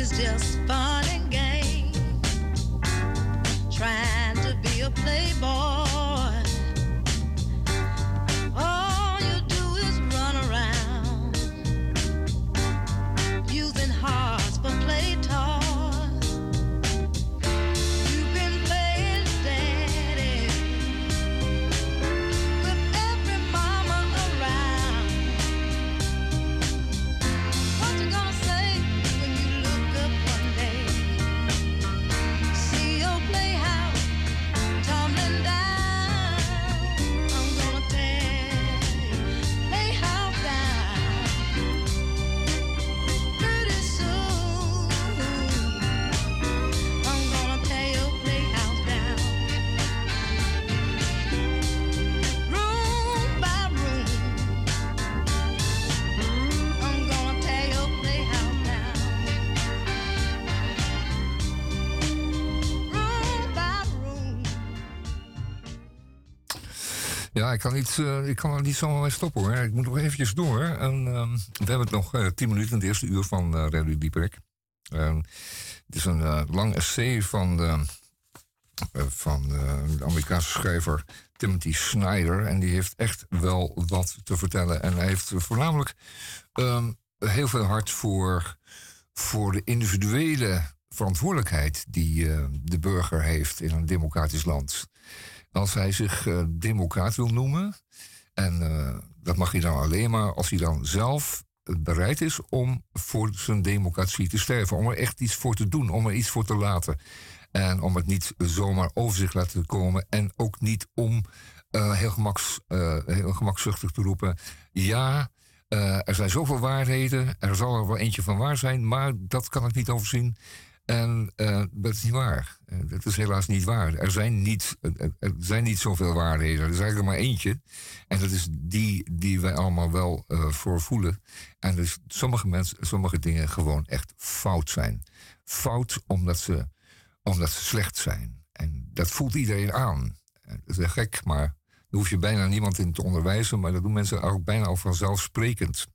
is just fun. Ik kan, niet, uh, ik kan er niet zomaar mee stoppen hoor. Ik moet nog eventjes door. En, uh, we hebben nog uh, tien minuten in het eerste uur van uh, Radio Dieperik. het is een lang essay van, de, van de Amerikaanse schrijver Timothy Snyder. En die heeft echt wel wat te vertellen. En hij heeft voornamelijk um, heel veel hart voor, voor de individuele verantwoordelijkheid die de burger heeft in een democratisch land. Als hij zich uh, democraat wil noemen, en uh, dat mag hij dan alleen maar als hij dan zelf bereid is om voor zijn democratie te sterven. Om er echt iets voor te doen, om er iets voor te laten. En om het niet zomaar over zich laten komen. En ook niet om heel, gemaks, heel gemakzuchtig te roepen: ja. er zijn zoveel waarheden, er zal er wel eentje van waar zijn, maar dat kan ik niet overzien. En uh, dat is niet waar. Uh, dat is helaas niet waar. Er zijn niet, er zijn niet zoveel waarheden. Er is eigenlijk maar eentje. En dat is die die wij allemaal wel uh, voor voelen. En dus sommige mensen, sommige dingen gewoon echt fout zijn. Fout omdat ze, omdat ze slecht zijn. En dat voelt iedereen aan. Dat is gek, maar daar hoef je bijna niemand in te onderwijzen. Maar dat doen mensen ook bijna al vanzelfsprekend.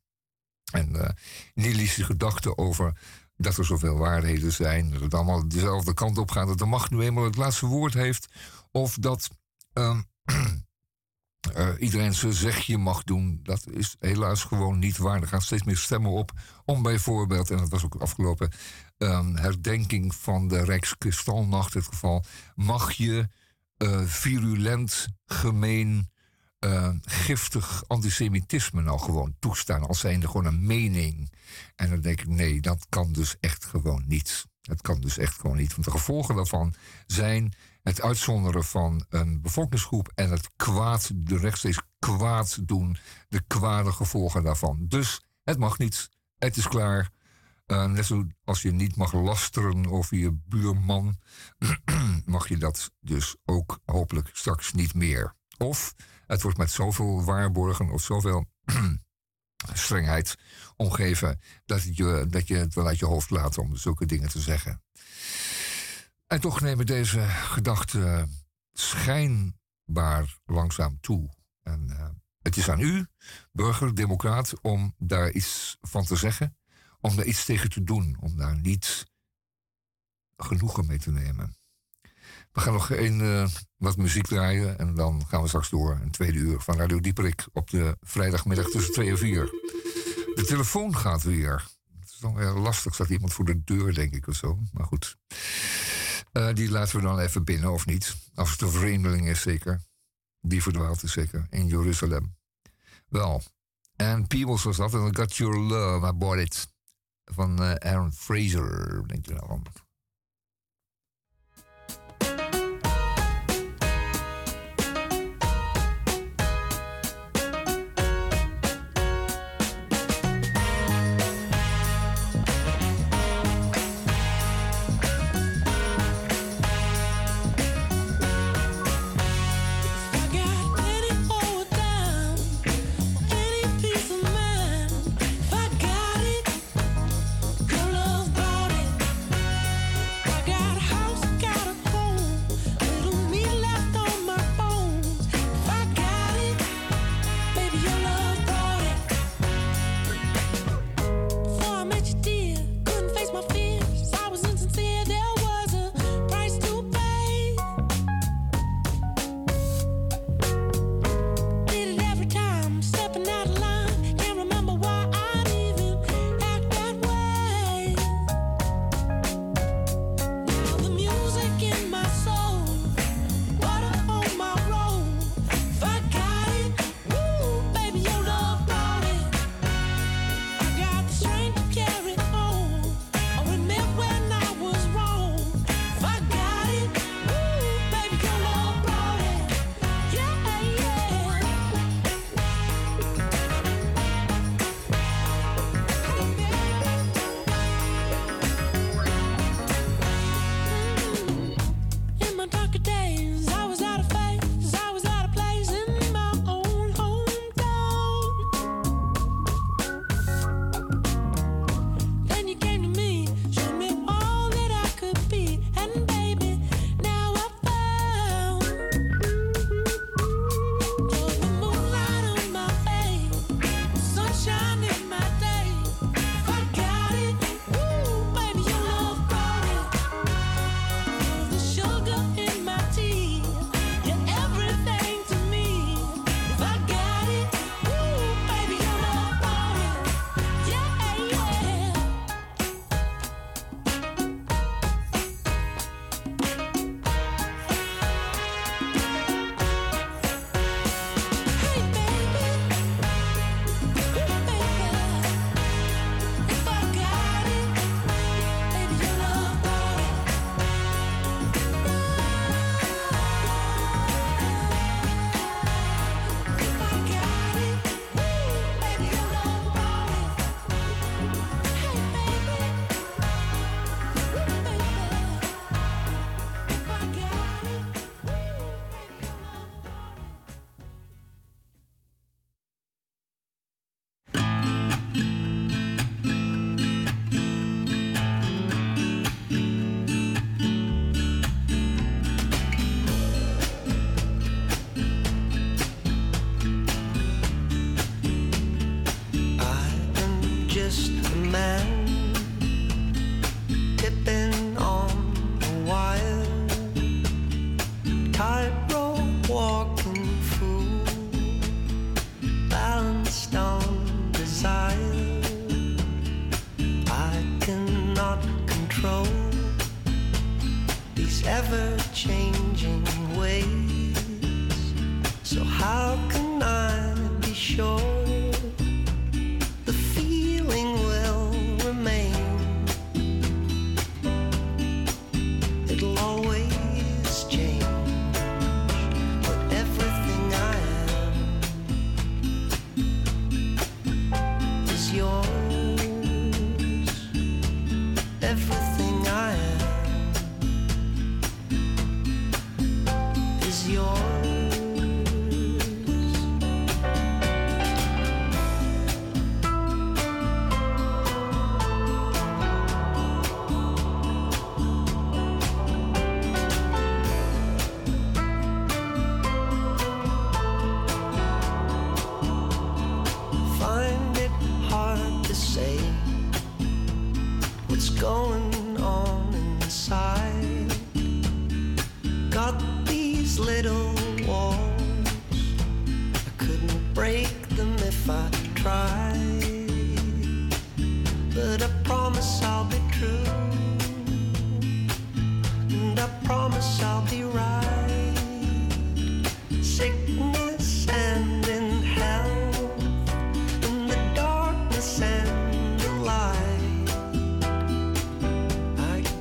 En uh, nihilistische gedachten over dat er zoveel waarheden zijn, dat het allemaal dezelfde kant op gaat, dat de macht nu eenmaal het laatste woord heeft, of dat uh, iedereen zijn zegje mag doen. Dat is helaas gewoon niet waar. Er gaan steeds meer stemmen op om bijvoorbeeld, en dat was ook afgelopen um, herdenking van de Rijkskristalnacht het geval, mag je uh, virulent, gemeen, uh, giftig antisemitisme nou gewoon toestaan als zijnde gewoon een mening. En dan denk ik, nee, dat kan dus echt gewoon niet. Dat kan dus echt gewoon niet. Want de gevolgen daarvan zijn het uitzonderen van een bevolkingsgroep en het kwaad, de rechtstreeks kwaad doen, de kwade gevolgen daarvan. Dus het mag niet. Het is klaar. Uh, net zoals je niet mag lasteren over je buurman, mag je dat dus ook hopelijk straks niet meer. Of het wordt met zoveel waarborgen of zoveel strengheid omgeven dat, je, dat je het wel uit je hoofd laat om zulke dingen te zeggen. En toch nemen deze gedachten schijnbaar langzaam toe. En uh, het is aan u, burger, democraat, om daar iets van te zeggen, om daar iets tegen te doen, om daar niet genoegen mee te nemen. We gaan nog een, uh, wat muziek draaien en dan gaan we straks door. Een tweede uur van Radio Dieperik op de vrijdagmiddag tussen 2 en 4. De telefoon gaat weer. Het is dan lastig, staat iemand voor de deur, denk ik, of zo. Maar goed. Uh, die laten we dan even binnen, of niet? Als het een vreemdeling is, zeker. Die verdwaalt is zeker, in Jeruzalem. Wel, en Peebles was dat. En Got Your Love, I Bought It. Van uh, Aaron Fraser, denk je nou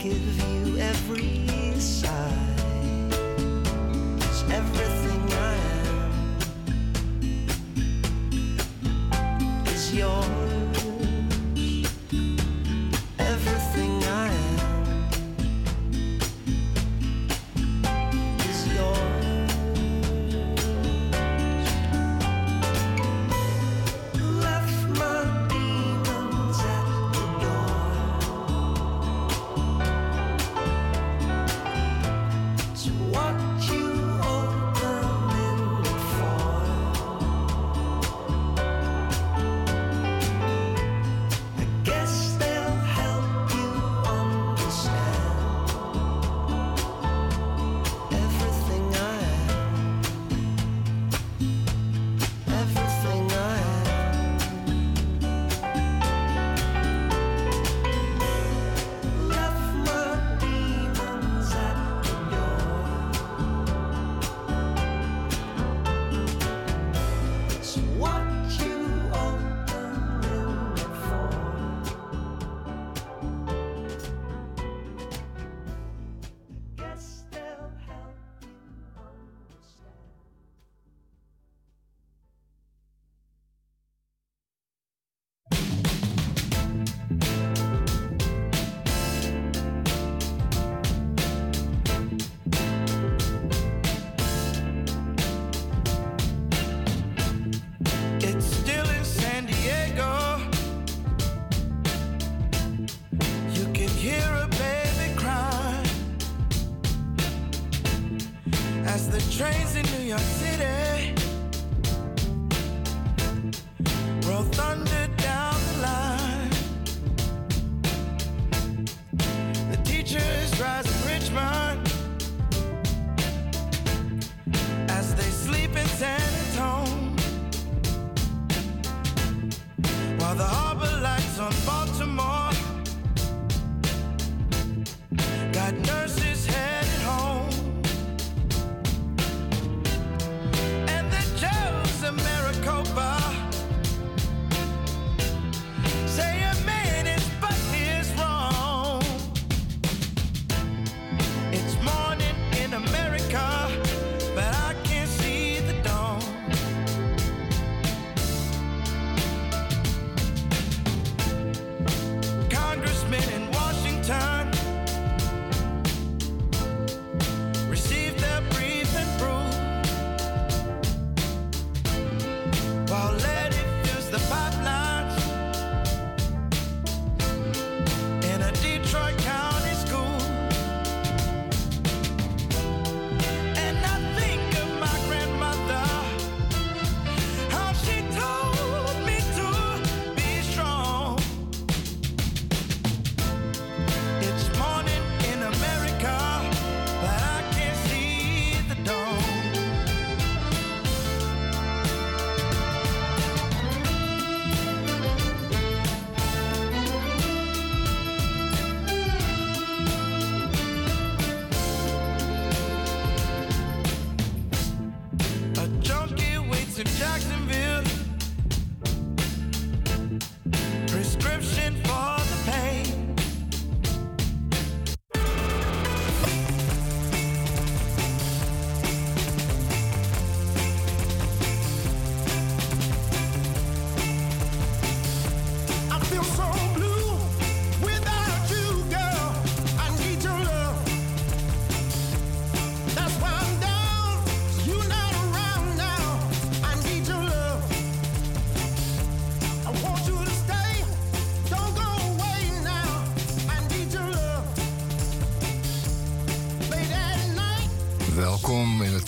van. feel so blue without you, girl.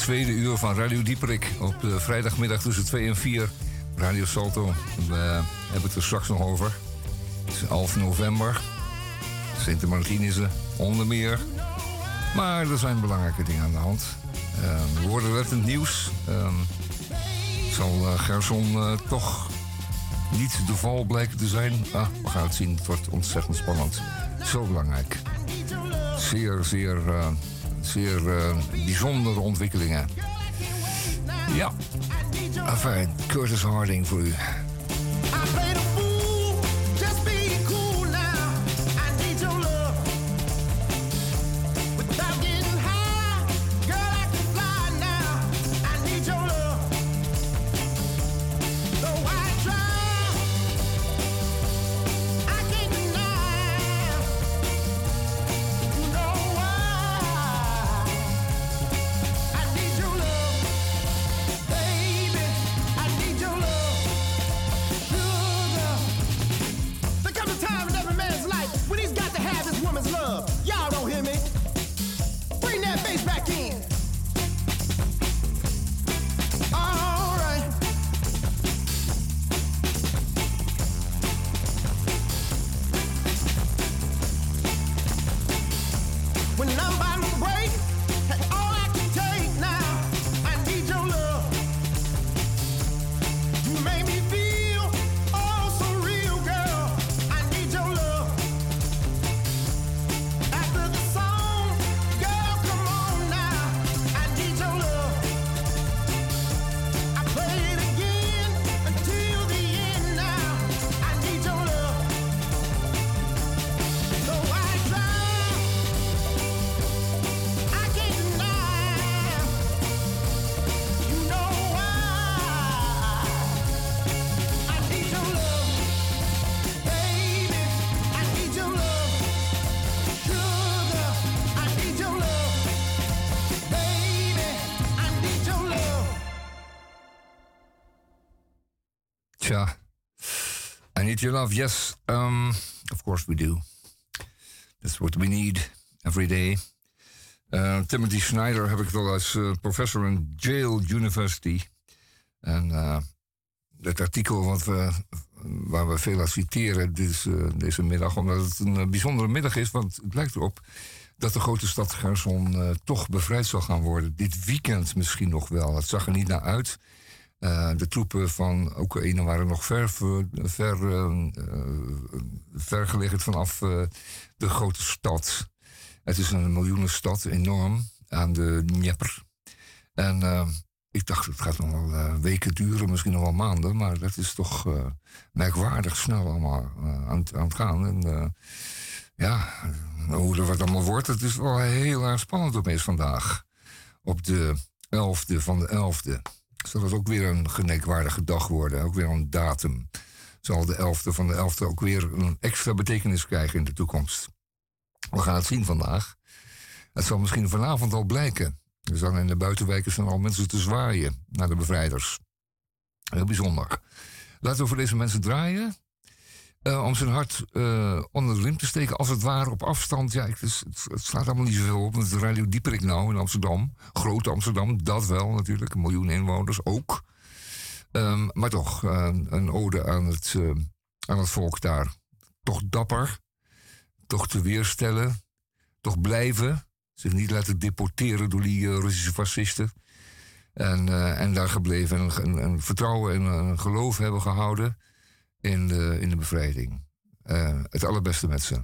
Tweede uur van Radio Dieperik op de vrijdagmiddag tussen 2 en 4. Radio Salto. We hebben het er straks nog over. Het is 11 november. Sint Martinus onder meer. Maar er zijn belangrijke dingen aan de hand. Uh, we nieuws. Uh, zal uh, Gerson uh, toch niet de val blijken te zijn? Ah, we gaan het zien. Het wordt ontzettend spannend. Zo belangrijk. Zeer, zeer, zeer bijzondere ontwikkelingen. Ja, enfin, Curtis Harding voor u. Yes, um, of course we do. That's what we need every day. Uh, Timothy Schneider heb ik wel als uh, professor in Yale University. En uh, het artikel wat we, waar we veel aan citeren deze, deze middag, omdat het een bijzondere middag is, want het lijkt erop dat de grote stad Gerson toch bevrijd zal gaan worden. Dit weekend misschien nog wel. Het zag er niet naar uit. Uh, de troepen van Oekraïne waren nog ver, ver, uh, ver gelegen vanaf uh, de grote stad. Het is een miljoenenstad, enorm, aan de Dnieper. En ik dacht, het gaat nog wel weken duren, misschien nog wel maanden. Maar dat is toch merkwaardig snel allemaal aan, aan, het gaan. En ja, hoe er wat allemaal wordt, het is wel heel erg spannend opeens vandaag. Op de 11e van de 11e zal het ook weer een gedenkwaardige dag worden. Ook weer een datum. Zal de 11e van de 11e ook weer een extra betekenis krijgen in de toekomst. We gaan het zien vandaag. Het zal misschien vanavond al blijken. Er zijn in de buitenwijken zijn al mensen te zwaaien naar de bevrijders. Heel bijzonder. Laten we voor deze mensen draaien. Uh, om zijn hart uh, onder de riem te steken, als het ware op afstand. Ja, het, is, het, het, slaat allemaal niet zoveel op. Het Radio Dieperik nou in Amsterdam. Groot Amsterdam, dat wel natuurlijk. Een miljoen inwoners ook. Um, maar toch, uh, een ode aan het, aan het volk daar. Toch dapper. Toch te weerstellen. Toch blijven. Zich niet laten deporteren door die Russische fascisten. En, en daar gebleven. En, en, en vertrouwen en geloof hebben gehouden in de, in de bevrijding. Uh, het allerbeste met ze.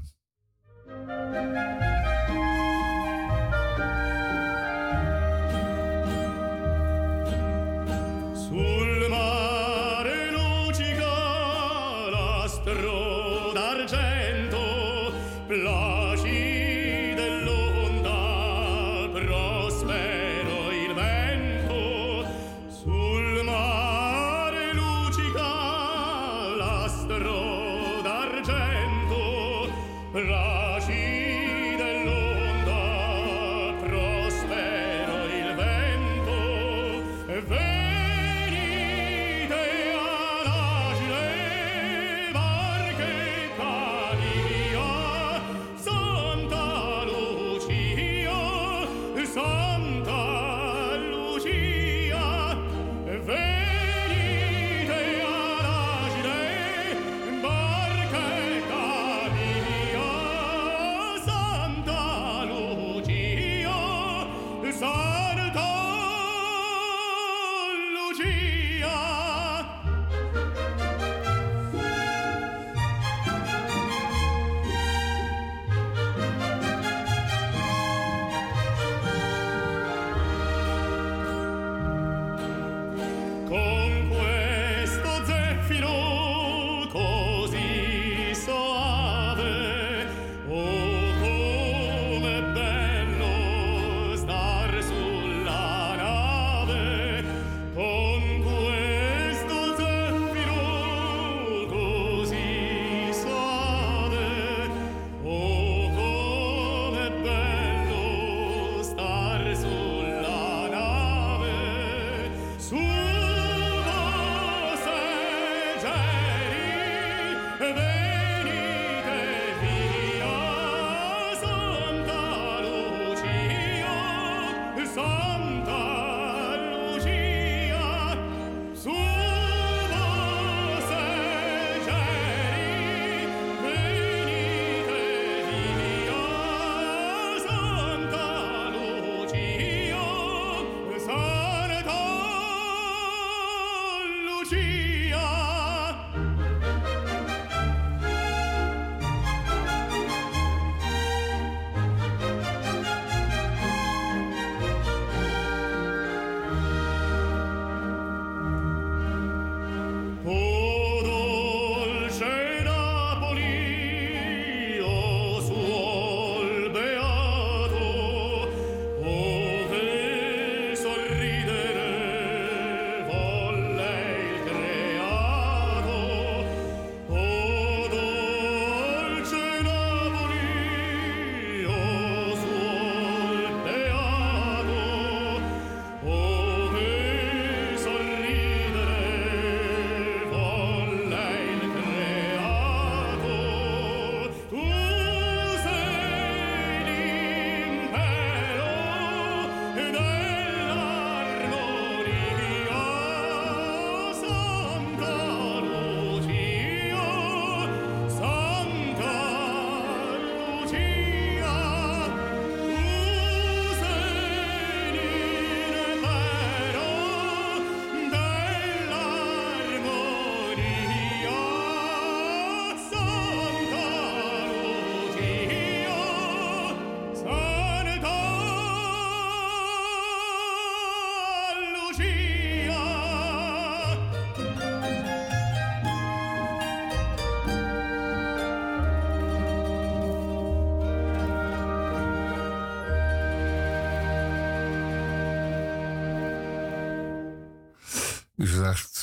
Zegt,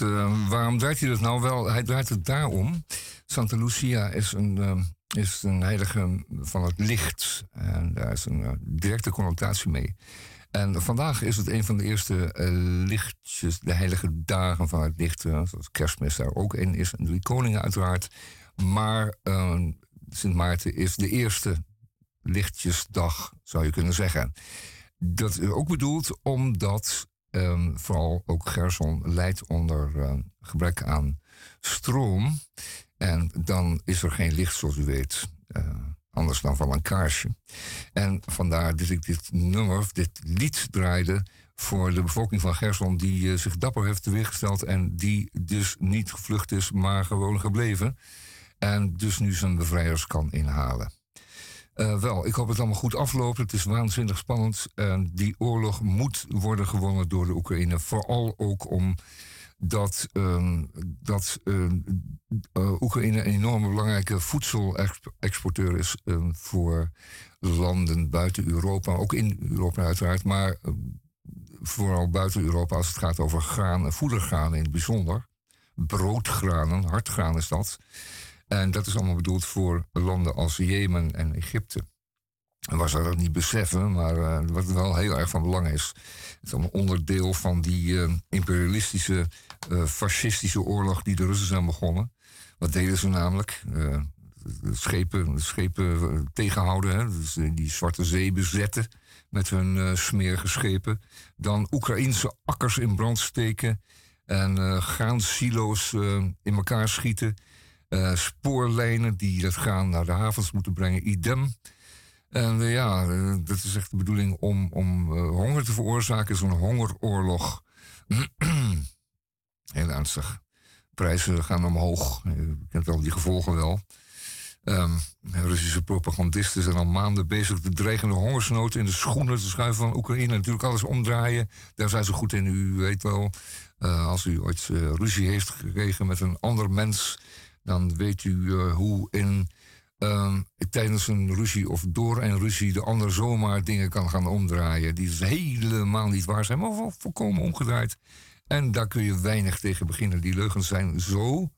waarom draait hij dat nou? Wel, hij draait het daarom. Santa Lucia is een, is een heilige van het licht. En daar is een directe connotatie mee. En vandaag is het een van de eerste lichtjes, de heilige dagen van het licht. zoals kerstmis daar ook in is. En drie koningen uiteraard. Maar Sint Maarten is de eerste lichtjesdag, zou je kunnen zeggen. Dat is ook bedoeld omdat um, vooral ook Gerson leidt onder uh, gebrek aan stroom. En dan is er geen licht, zoals u weet. Uh, anders dan van een kaarsje. En vandaar dat ik dit nummer, dit lied draaide voor de bevolking van Gerson, die uh, zich dapper heeft teweeggesteld en die dus niet gevlucht is, maar gewoon gebleven. En dus nu zijn bevrijders kan inhalen. Uh, wel, ik hoop het allemaal goed afloopt. Het is waanzinnig spannend. Uh, die oorlog moet worden gewonnen door de Oekraïne. Vooral ook omdat uh, dat, uh, Oekraïne een enorme belangrijke voedselexporteur is ehm, voor landen buiten Europa. Ook in Europa uiteraard, maar ehm, vooral buiten Europa als het gaat over graan, voedergraan in het bijzonder. Broodgranen, hardgraan is dat. En dat is allemaal bedoeld voor landen als Jemen en Egypte. Was dat niet beseffen, maar uh, wat wel heel erg van belang is. Het is allemaal onderdeel van die uh, imperialistische, uh, fascistische oorlog die de Russen zijn begonnen. Wat deden ze namelijk? schepen, schepen tegenhouden, hè? Dus die Zwarte Zee bezetten met hun smerige schepen. Dan Oekraïnse akkers in brand steken en graansilo's in elkaar schieten uh, spoorlijnen die dat gaan naar de havens moeten brengen, idem. En uh, ja, uh, dat is echt de bedoeling om, om honger te veroorzaken, zo'n hongeroorlog. Heel ernstig. Prijzen gaan omhoog. Je kent al die gevolgen wel. Um, Russische propagandisten zijn al maanden bezig de dreigende hongersnood in de schoenen te schuiven van Oekraïne. Natuurlijk alles omdraaien. Daar zijn ze goed in. U weet wel, als u ooit ruzie heeft gekregen met een ander mens dan weet u uh, hoe in, uh, tijdens een ruzie of door een ruzie de ander zomaar dingen kan gaan omdraaien. Die dus helemaal niet waar zijn, maar volkomen omgedraaid. En daar kun je weinig tegen beginnen. Die leugens zijn zo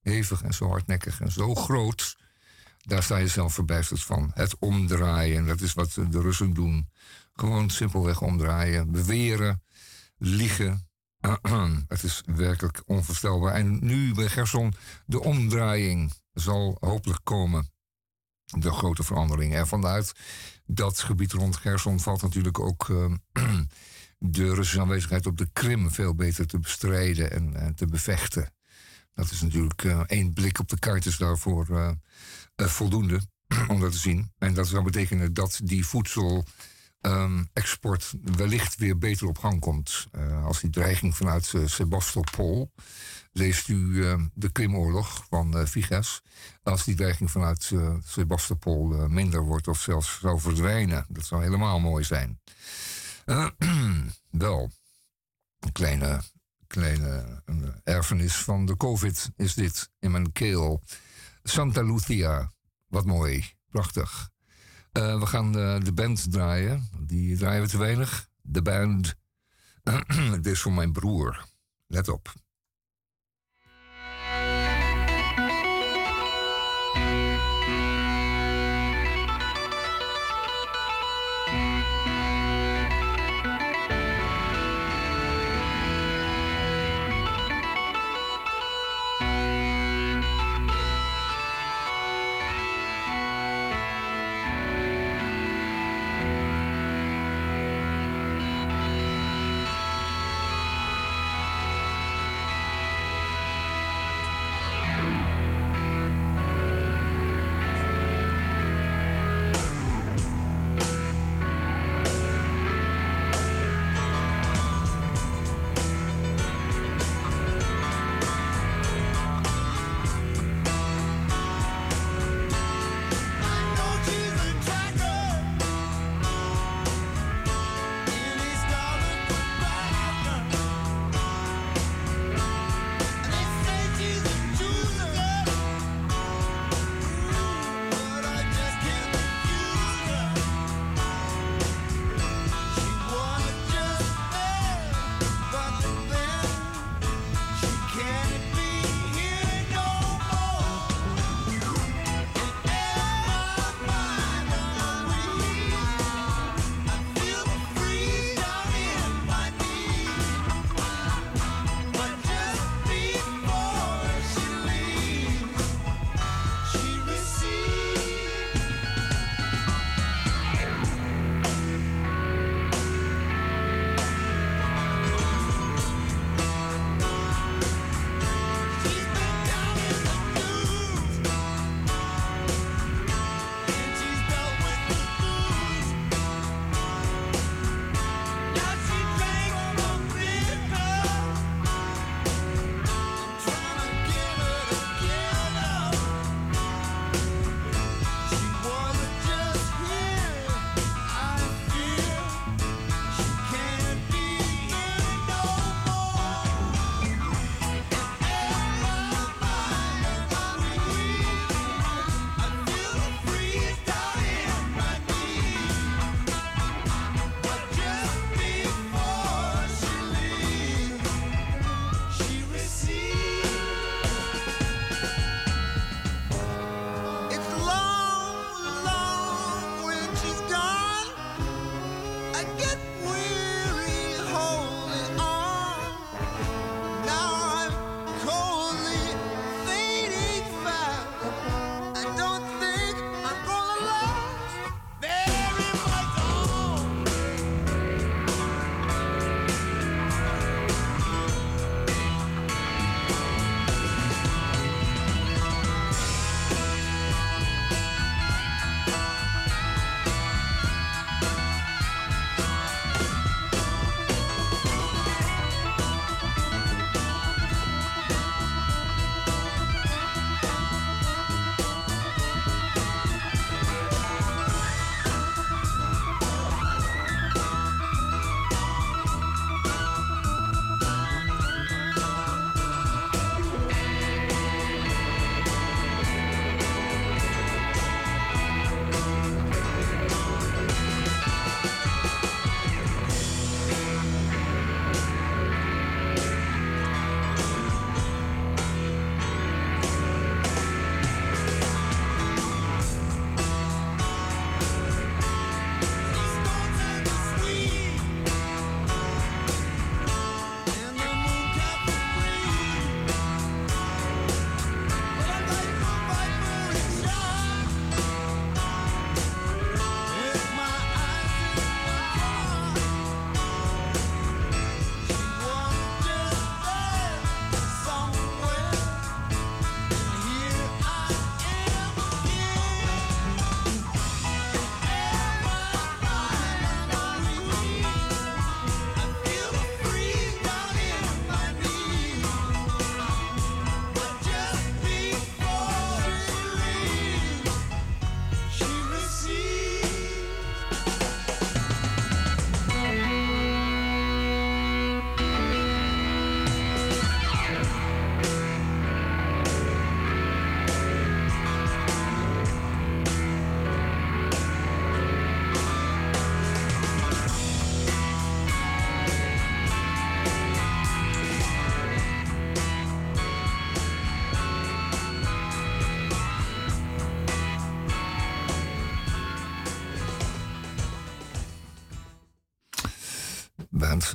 hevig en zo hardnekkig en zo groot. Daar sta je zelf verbijsterd van. Het omdraaien, dat is wat de Russen doen. Gewoon simpelweg omdraaien, beweren, liegen, het is werkelijk onvoorstelbaar. En nu bij Gerson, de omdraaiing zal hopelijk komen. De grote verandering. En vanuit dat gebied rond Gerson valt natuurlijk ook uh, de Russische aanwezigheid op de Krim veel beter te bestrijden en, en te bevechten. Dat is natuurlijk uh, één blik op de kaart is daarvoor voldoende om dat te zien. En dat zou betekenen dat die voedsel um, export wellicht weer beter op gang komt. Uh, als die dreiging vanuit uh, Sebastopol, leest u uh, de Krimoorlog van uh, Vigas, als die dreiging vanuit Sebastopol minder wordt of zelfs zou verdwijnen. Dat zou helemaal mooi zijn. wel, een kleine, kleine erfenis van de COVID is dit in mijn keel. Santa Lucia, wat mooi, prachtig. Uh, we gaan uh, de band draaien. Die draaien we te weinig. De band. Dit is voor mijn broer. Let op.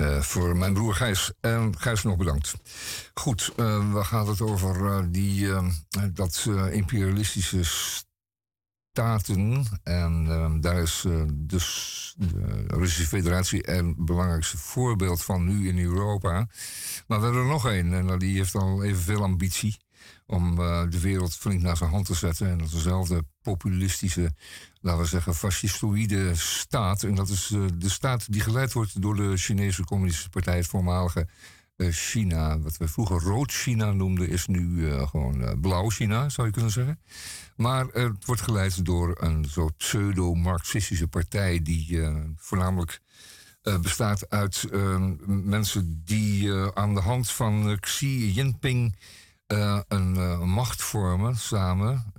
band voor mijn broer Gijs. En Gijs nog bedankt. Goed, we gaan het over die, dat imperialistische staten. En ehm, daar is uh, dus de Russische Federatie een belangrijkste voorbeeld van nu in Europa. Maar we hebben er nog één en die heeft al evenveel ambitie om uh, de wereld flink naar zijn hand te zetten. En dat dezelfde populistische, laten we zeggen, fascistoïde staat. En dat is uh, de staat die geleid wordt door de Chinese Communistische Partij, het voormalige China. Wat we vroeger rood China noemden, is nu gewoon blauw China, zou je kunnen zeggen. Maar het wordt geleid door een soort pseudo-Marxistische partij die voornamelijk bestaat uit mensen die aan de hand van Xi Jinping een macht vormen samen,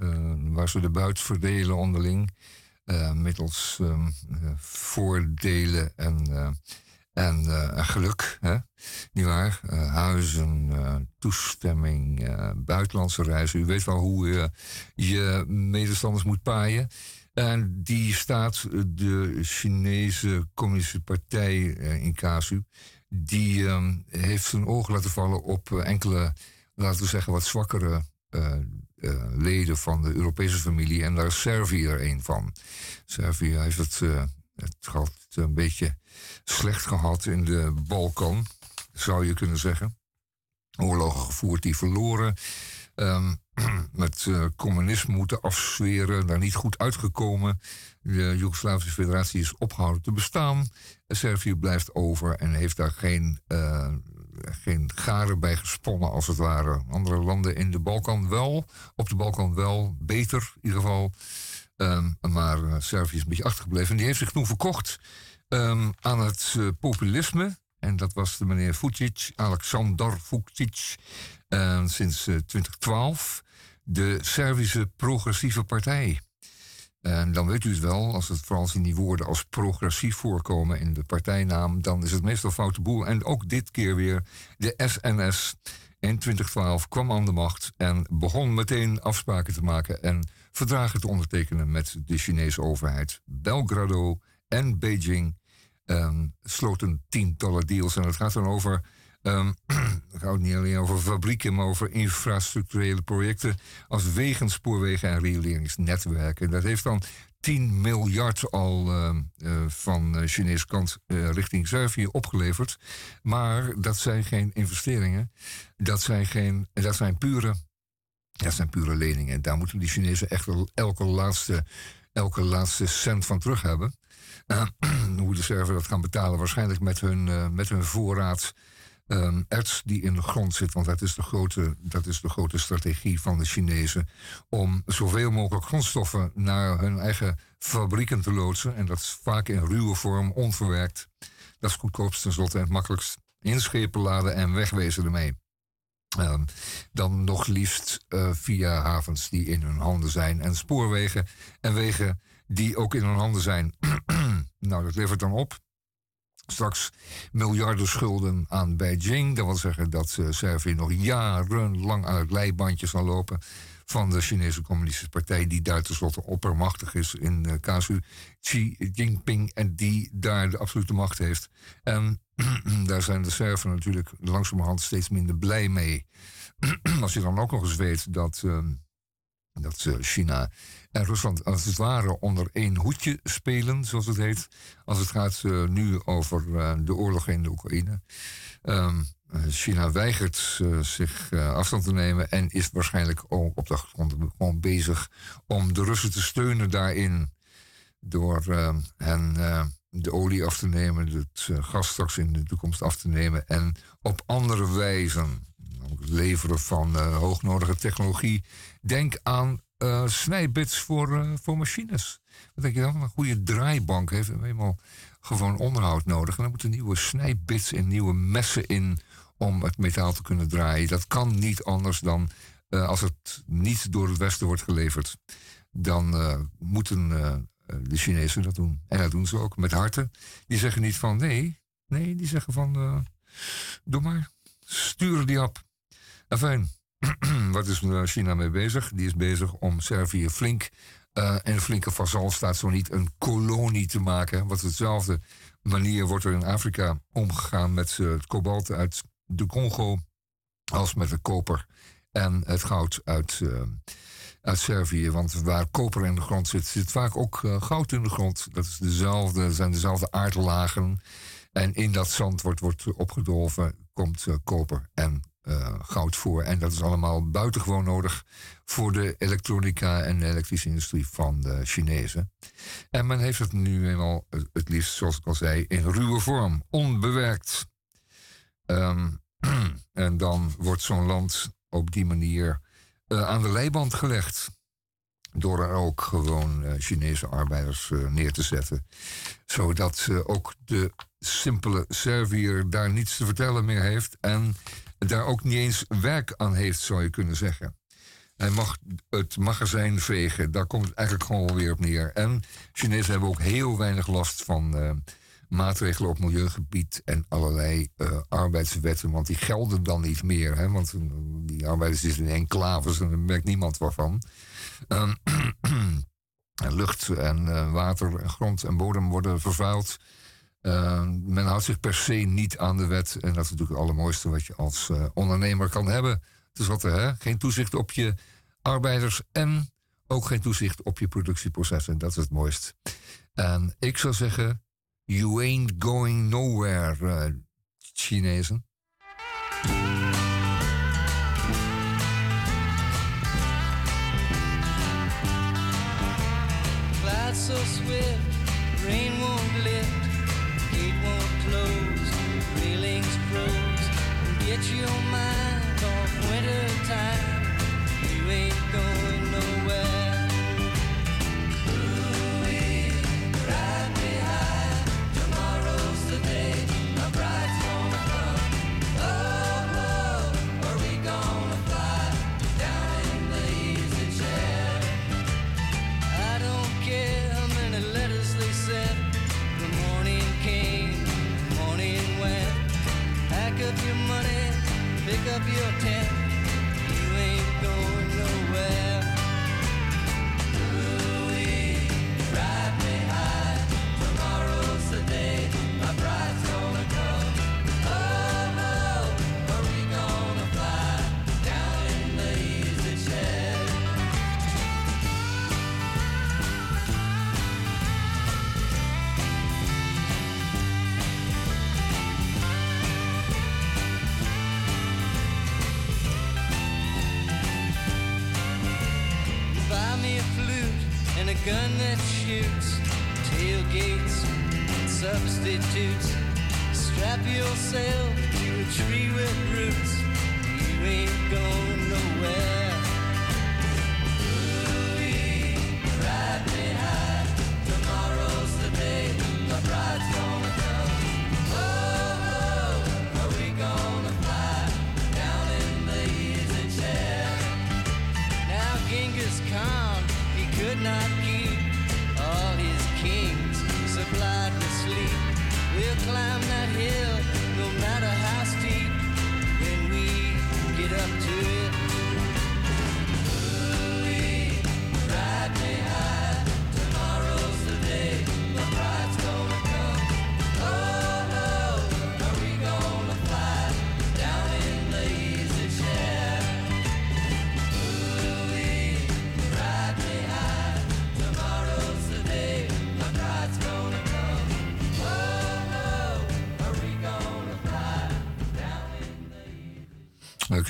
waar ze de buit verdelen onderling middels ehm, voordelen en en geluk, hè? niet waar? Uh, huizen, toestemming, buitenlandse reizen. U weet wel hoe je je medestanders moet paaien. En die staat, de Chinese Communistische Partij in Casu, die um, heeft zijn ogen laten vallen op enkele, laten we zeggen, wat zwakkere leden van de Europese familie. En daar is Servië er een van. Servië heeft het, het gehad een beetje slecht gehad in de Balkan, zou je kunnen zeggen. Oorlogen gevoerd die verloren. Um, met uh, communisme moeten afzweren, daar niet goed uitgekomen. De Joegoslavische Federatie is opgehouden te bestaan. Servië blijft over en heeft daar geen, uh, geen garen bij gesponnen, als het ware. Andere landen in de Balkan wel, op de Balkan wel, beter in ieder geval. Um, maar uh, Servië is een beetje achtergebleven. En die heeft zich toen verkocht um, aan het uh, populisme. En dat was de meneer Vucic, Aleksandar Vucic, uh, sinds 2012. Eh, de Servische Progressieve Partij. En dan weet u het wel, als het vooral in die woorden als progressief voorkomen in de partijnaam, dan is het meestal foute boel. En ook dit keer weer de SNS in 2012 kwam aan de macht en begon meteen afspraken te maken en verdragen te ondertekenen met de Chinese overheid. Belgrado en Beijing um, sloten tientallen deals. En het gaat dan over. Um, het gaat niet alleen over fabrieken, maar over infrastructurele projecten als wegen, spoorwegen en rioleringsnetwerken. Dat heeft dan 10 miljard al uh, van uh, Chinese kant uh, richting Servië opgeleverd. Maar dat zijn geen investeringen. Dat zijn, geen, dat zijn, pure, dat zijn pure leningen. Daar moeten die Chinezen echt elke laatste, elke laatste cent van terug hebben. Hoe de Serven dat gaan betalen, waarschijnlijk met hun, met hun voorraad um, erts die in de grond zit. Want dat is, de grote, dat is de grote strategie van de Chinezen. Om zoveel mogelijk grondstoffen naar hun eigen fabrieken te loodsen. En dat is vaak in ruwe vorm, onverwerkt. Dat is goedkoopst tenslotte en het makkelijkst. Inschepen laden en wegwezen ermee. Um, dan nog liefst uh, via havens die in hun handen zijn. En spoorwegen en wegen die ook in hun handen zijn. nou, dat levert dan op. Straks miljarden schulden aan Beijing. Dat wil zeggen dat uh, Servië nog jarenlang aan het leibandje zal lopen van de Chinese Communistische Partij, die daar tenslotte oppermachtig is in uh, Xi Jinping en die daar de absolute macht heeft. En daar zijn de Serven natuurlijk langzamerhand steeds minder blij mee. Als je dan ook nog eens weet dat, uh, dat China en Rusland als het ware onder één hoedje spelen, zoals het heet. Als het gaat uh, nu over uh, de oorlog in de Oekraïne. Um, China weigert uh, zich afstand te nemen en is waarschijnlijk ook op de grond gewoon bezig om de Russen te steunen daarin. Door hen de olie af te nemen, het gas straks in de toekomst af te nemen en op andere wijzen. Leveren van hoognodige technologie. Denk aan uh, snijbits voor, uh, voor machines. Wat denk je dan? Een goede draaibank heeft eenmaal gewoon onderhoud nodig. En dan moeten nieuwe snijbits en nieuwe messen in om het metaal te kunnen draaien. Dat kan niet anders dan als het niet door het Westen wordt geleverd. Dan moeten de Chinezen dat doen. En dat doen ze ook met harten. Die zeggen niet van nee. Nee, die zeggen van doe maar. Stuur die op. Enfin, wat is China mee bezig? Die is bezig om Servië flink Uh, en flinke vazal staat zo niet een kolonie te maken. Wat hetzelfde manier wordt er in Afrika omgegaan met het kobalt uit de Congo als met de koper en het goud uit, uit Servië. Want waar koper in de grond zit, zit vaak ook goud in de grond. Dat is dezelfde, zijn dezelfde aardlagen. En in dat zand wordt, wordt opgedolven, komt koper en uh, goud voor. En dat is allemaal buitengewoon nodig voor de elektronica en de elektrische industrie van de Chinezen. En men heeft het nu eenmaal het liefst, zoals ik al zei, in ruwe vorm, onbewerkt. Um, en dan wordt zo'n land op die manier uh, aan de leiband gelegd. Door er ook gewoon Chinese arbeiders neer te zetten. Zodat ook de simpele Serviër daar niets te vertellen meer heeft. En daar ook niet eens werk aan heeft, zou je kunnen zeggen. Hij mag het magazijn vegen, daar komt het eigenlijk gewoon weer op neer. En Chinezen hebben ook heel weinig last van uh, maatregelen op milieugebied en allerlei uh, arbeidswetten, want die gelden dan niet meer. Hè? Want uh, die arbeiders zitten in enclaves en daar merkt niemand waarvan. Ehm, lucht en water en grond en bodem worden vervuild. Uh, men houdt zich per se niet aan de wet. En dat is natuurlijk het allermooiste wat je als uh, ondernemer kan hebben. Dus wat er, hè? geen toezicht op je arbeiders en ook geen toezicht op je productieprocessen. Dat is het mooist. En ik zou zeggen, you ain't going nowhere, uh, Chinezen. So swift, Get your mind off winter time.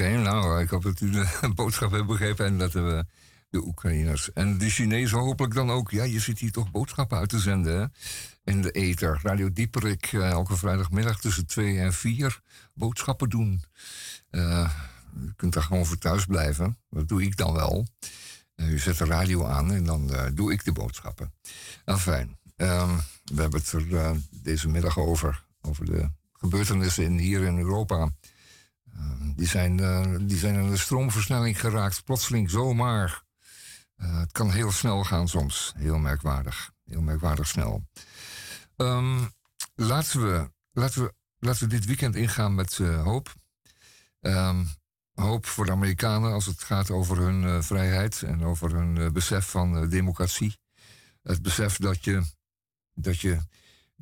Nou, ik hoop dat u de boodschap hebt begrepen en dat we de Oekraïners en de Chinezen hopelijk dan ook. Ja, je zit hier toch boodschappen uit te zenden in de ether. Radio Dieperik, uh, elke vrijdagmiddag tussen 2 en 4 boodschappen doen. Uh, u kunt daar gewoon voor thuis blijven. Dat doe ik dan wel. U zet de radio aan en dan doe ik de boodschappen. Enfin, ehm, we hebben het er deze middag over. Over de gebeurtenissen hier in Europa. Ehm, die, zijn, uh, die zijn in de stroomversnelling geraakt, plotseling zomaar. Uh, het kan heel snel gaan soms. Heel merkwaardig. Heel merkwaardig snel. Um, laten, we, laten, we, laten we dit weekend ingaan met uh, hoop. Um, hoop voor de Amerikanen als het gaat over hun vrijheid en over hun besef van democratie. Het besef dat je, dat, je,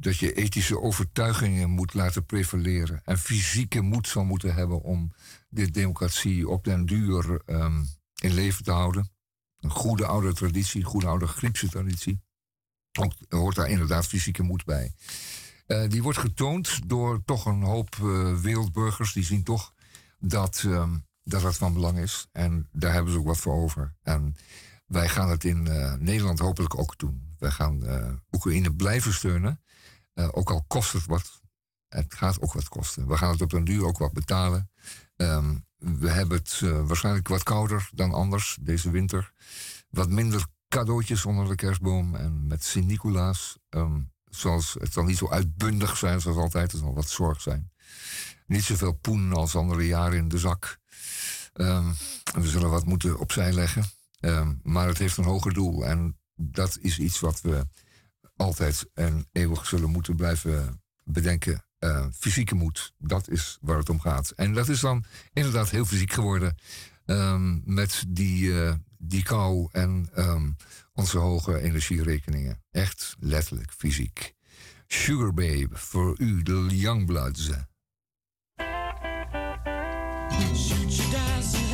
dat je ethische overtuigingen moet laten prevaleren en fysieke moed zal moeten hebben om de democratie op den duur um, in leven te houden. Een goede oude traditie, een goede oude Griekse traditie. Ook hoort daar inderdaad fysieke moed bij. Uh, die wordt getoond door toch een hoop uh, wereldburgers. Die zien toch dat, um, dat dat van belang is. En daar hebben ze ook wat voor over. En wij gaan het in uh, Nederland hopelijk ook doen. Wij gaan Oekraïne blijven steunen. ook al kost het wat. Het gaat ook wat kosten. We gaan het op een duur ook wat betalen. Um, we hebben het waarschijnlijk wat kouder dan anders deze winter. Wat minder cadeautjes onder de kerstboom en met Sint-Nicolaas. Um, zoals, het zal niet zo uitbundig zijn zoals altijd, er zal wat zorg zijn. Niet zoveel poen als andere jaren in de zak. Um, we zullen wat moeten opzij leggen. Maar het heeft een hoger doel. En dat is iets wat we altijd en eeuwig zullen moeten blijven bedenken. Uh, fysieke moed, dat is waar het om gaat. En dat is dan inderdaad heel fysiek geworden. Um, met die, uh, die kou en um, onze hoge energierekeningen. Echt letterlijk fysiek. Sugar Babe, voor u, de Youngbloods. Shoot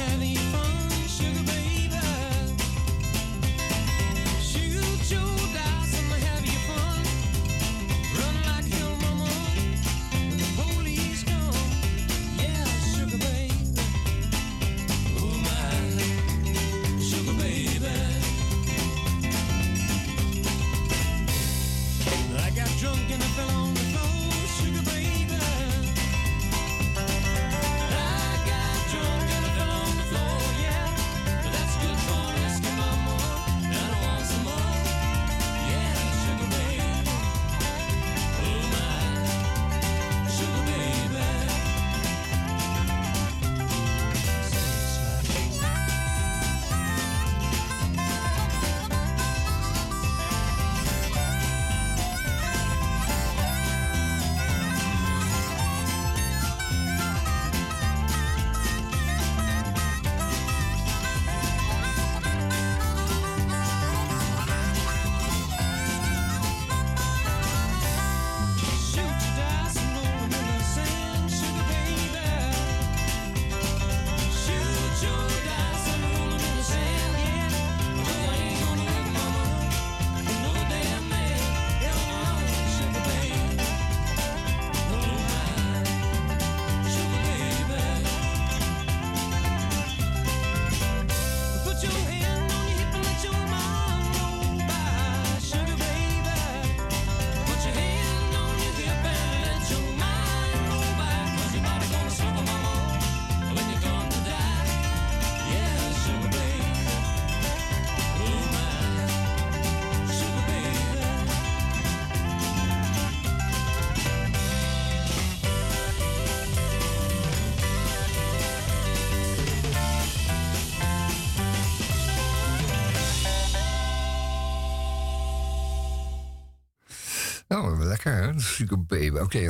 Sugar Baby. Oké, okay,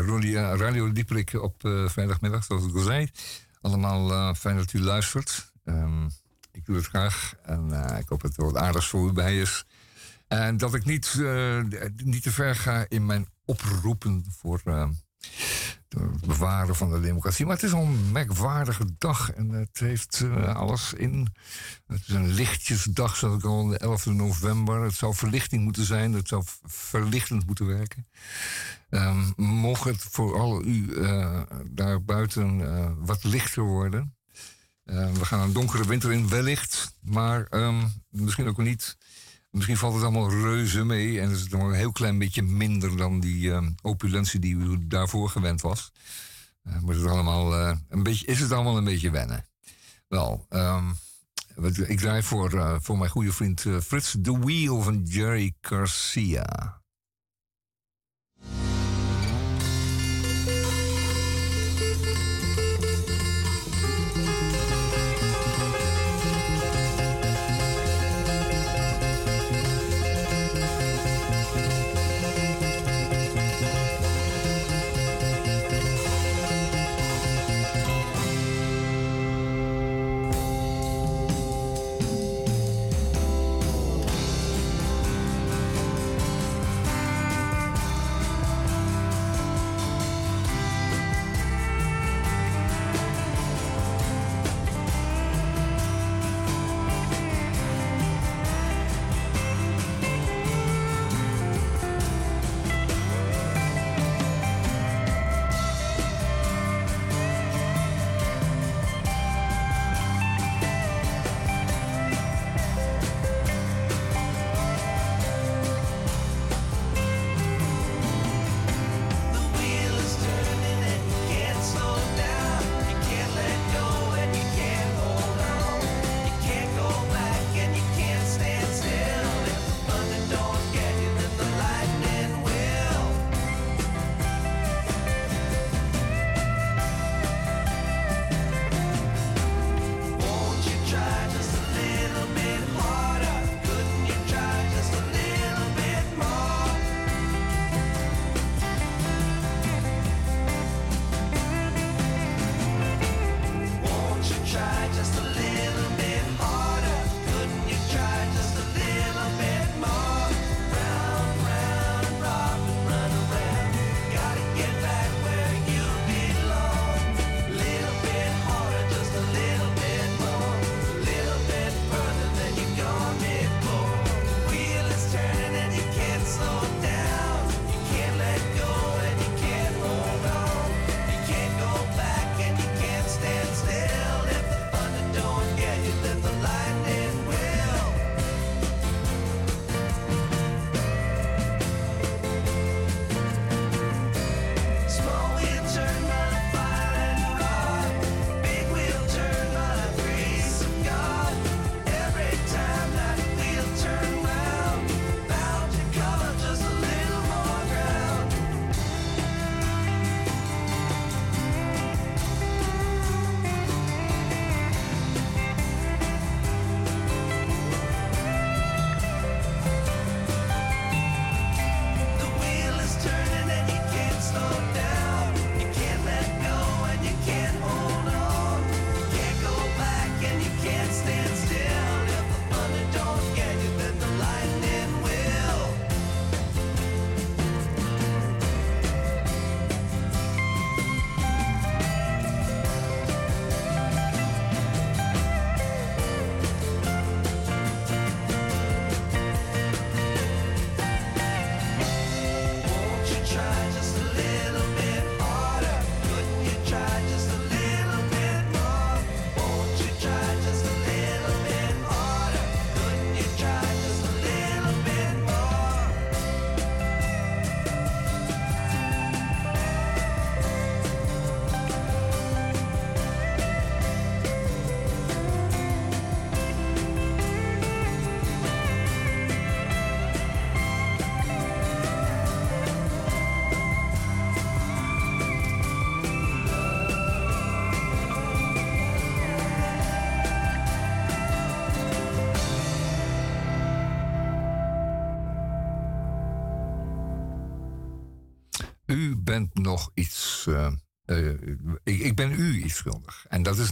Radio Dieprik op uh, vrijdagmiddag, zoals ik al zei. Allemaal uh, fijn dat u luistert. Um, ik doe het graag en ik hoop dat er wat aardigs voor u bij is. En dat ik niet, niet te ver ga in mijn oproepen voor het bewaren van de democratie. Maar het is al een merkwaardige dag en het heeft uh, alles in. Het is een lichtjesdag, zoals ik al, de 11 november. Het zou verlichting moeten zijn, het zou verlichtend moeten werken. Um, mocht het voor al u uh, daar buiten uh, wat lichter worden. we gaan een donkere winter in, wellicht, maar um, misschien ook niet. Misschien valt het allemaal reuze mee en is het nog een heel klein beetje minder dan die uh, opulentie die u daarvoor gewend was. Uh, maar is het, allemaal, uh, een beetje, is het allemaal een beetje wennen. Wel, um, ik draai voor, voor mijn goede vriend Frits The Wheel van Jerry Garcia.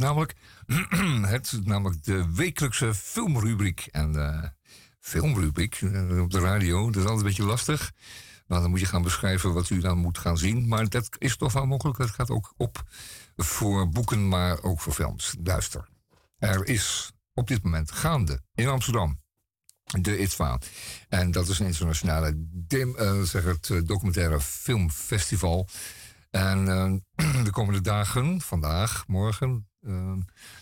Namelijk, het, namelijk de wekelijkse filmrubriek. En uh, filmrubriek op de radio, dat is altijd een beetje lastig. Maar dan moet je gaan beschrijven wat u dan moet gaan zien. Maar dat is toch wel mogelijk. Het gaat ook op voor boeken, maar ook voor films. Luister. Er is op dit moment gaande in Amsterdam de ITVA. En dat is een internationale uh, zeg het, documentaire filmfestival. En de komende dagen, vandaag, morgen,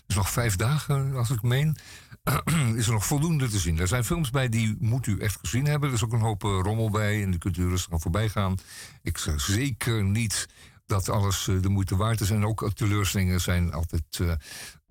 dus nog vijf dagen als ik meen, is er nog voldoende te zien. Er zijn films bij die moet u echt gezien hebben. Er is ook een hoop rommel bij en de kunt u rustig aan voorbij gaan. Ik zeg zeker niet dat alles de moeite waard is. En ook teleurstellingen zijn altijd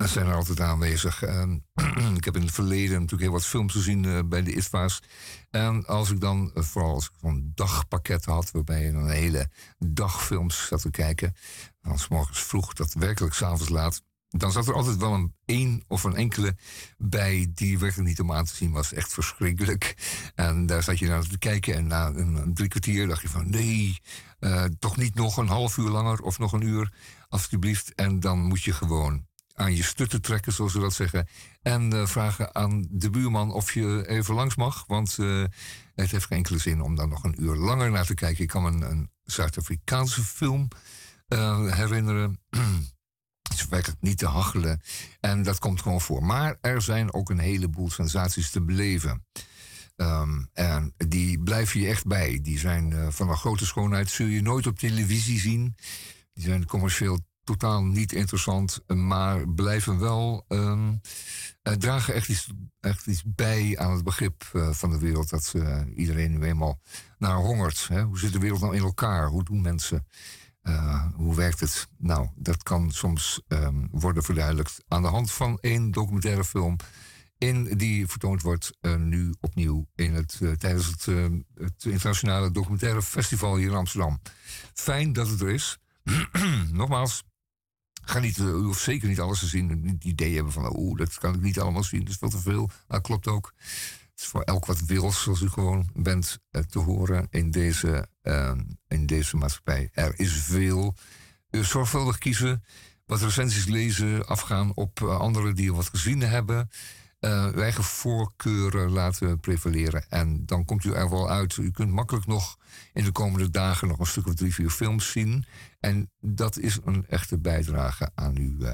dat zijn er altijd aanwezig. Ehm, ik heb in het verleden natuurlijk heel wat films gezien uh, bij de ITVA's. En als ik dan, uh, vooral als ik zo'n dagpakket had, waarbij je een hele dag films zat te kijken, van s morgens vroeg tot werkelijk s'avonds laat, dan zat er altijd wel een één of een enkele bij die werkelijk niet om aan te zien was. Echt verschrikkelijk. En daar zat je naar te kijken en na een, drie kwartier dacht je van nee, uh, toch niet nog een half uur langer of nog een uur, alsjeblieft. En dan moet je gewoon aan je stutten trekken, zoals ze dat zeggen. En uh, vragen aan de buurman of je even langs mag. Want uh, het heeft geen enkele zin om daar nog een uur langer naar te kijken. Ik kan me een, een Zuid-Afrikaanse film herinneren. Niet te hachelen. En dat komt gewoon voor. Maar er zijn ook een heleboel sensaties te beleven. Um, en die blijven je echt bij. Die zijn van een grote schoonheid. Zul je nooit op televisie zien. Die zijn commercieel totaal niet interessant, maar blijven wel uh, dragen echt iets, echt bij aan het begrip uh, van de wereld dat iedereen nu eenmaal naar hongert. Hè? Hoe zit de wereld nou in elkaar? Hoe doen mensen? Hoe werkt het? Nou, dat kan soms um, worden verduidelijkt aan de hand van één documentaire film. In die vertoond wordt nu opnieuw in het, tijdens het, het internationale documentaire festival hier in Amsterdam. Fijn dat het er is. Nogmaals, ga niet, eh, u hoeft zeker niet alles te zien. Het idee hebben van, oeh, dat kan ik niet allemaal zien. Dat is veel te veel. Dat klopt ook. Het is voor elk wat wils, zoals u gewoon bent eh, te horen in deze, uh, in deze maatschappij. Er is veel. Uh, zorgvuldig kiezen, wat recensies lezen, afgaan op uh, anderen die wat gezien hebben uw eigen voorkeuren laten prevaleren. En dan komt u er wel uit. U kunt makkelijk nog in de komende dagen nog een stuk of drie, vier films zien. En dat is een echte bijdrage aan uw,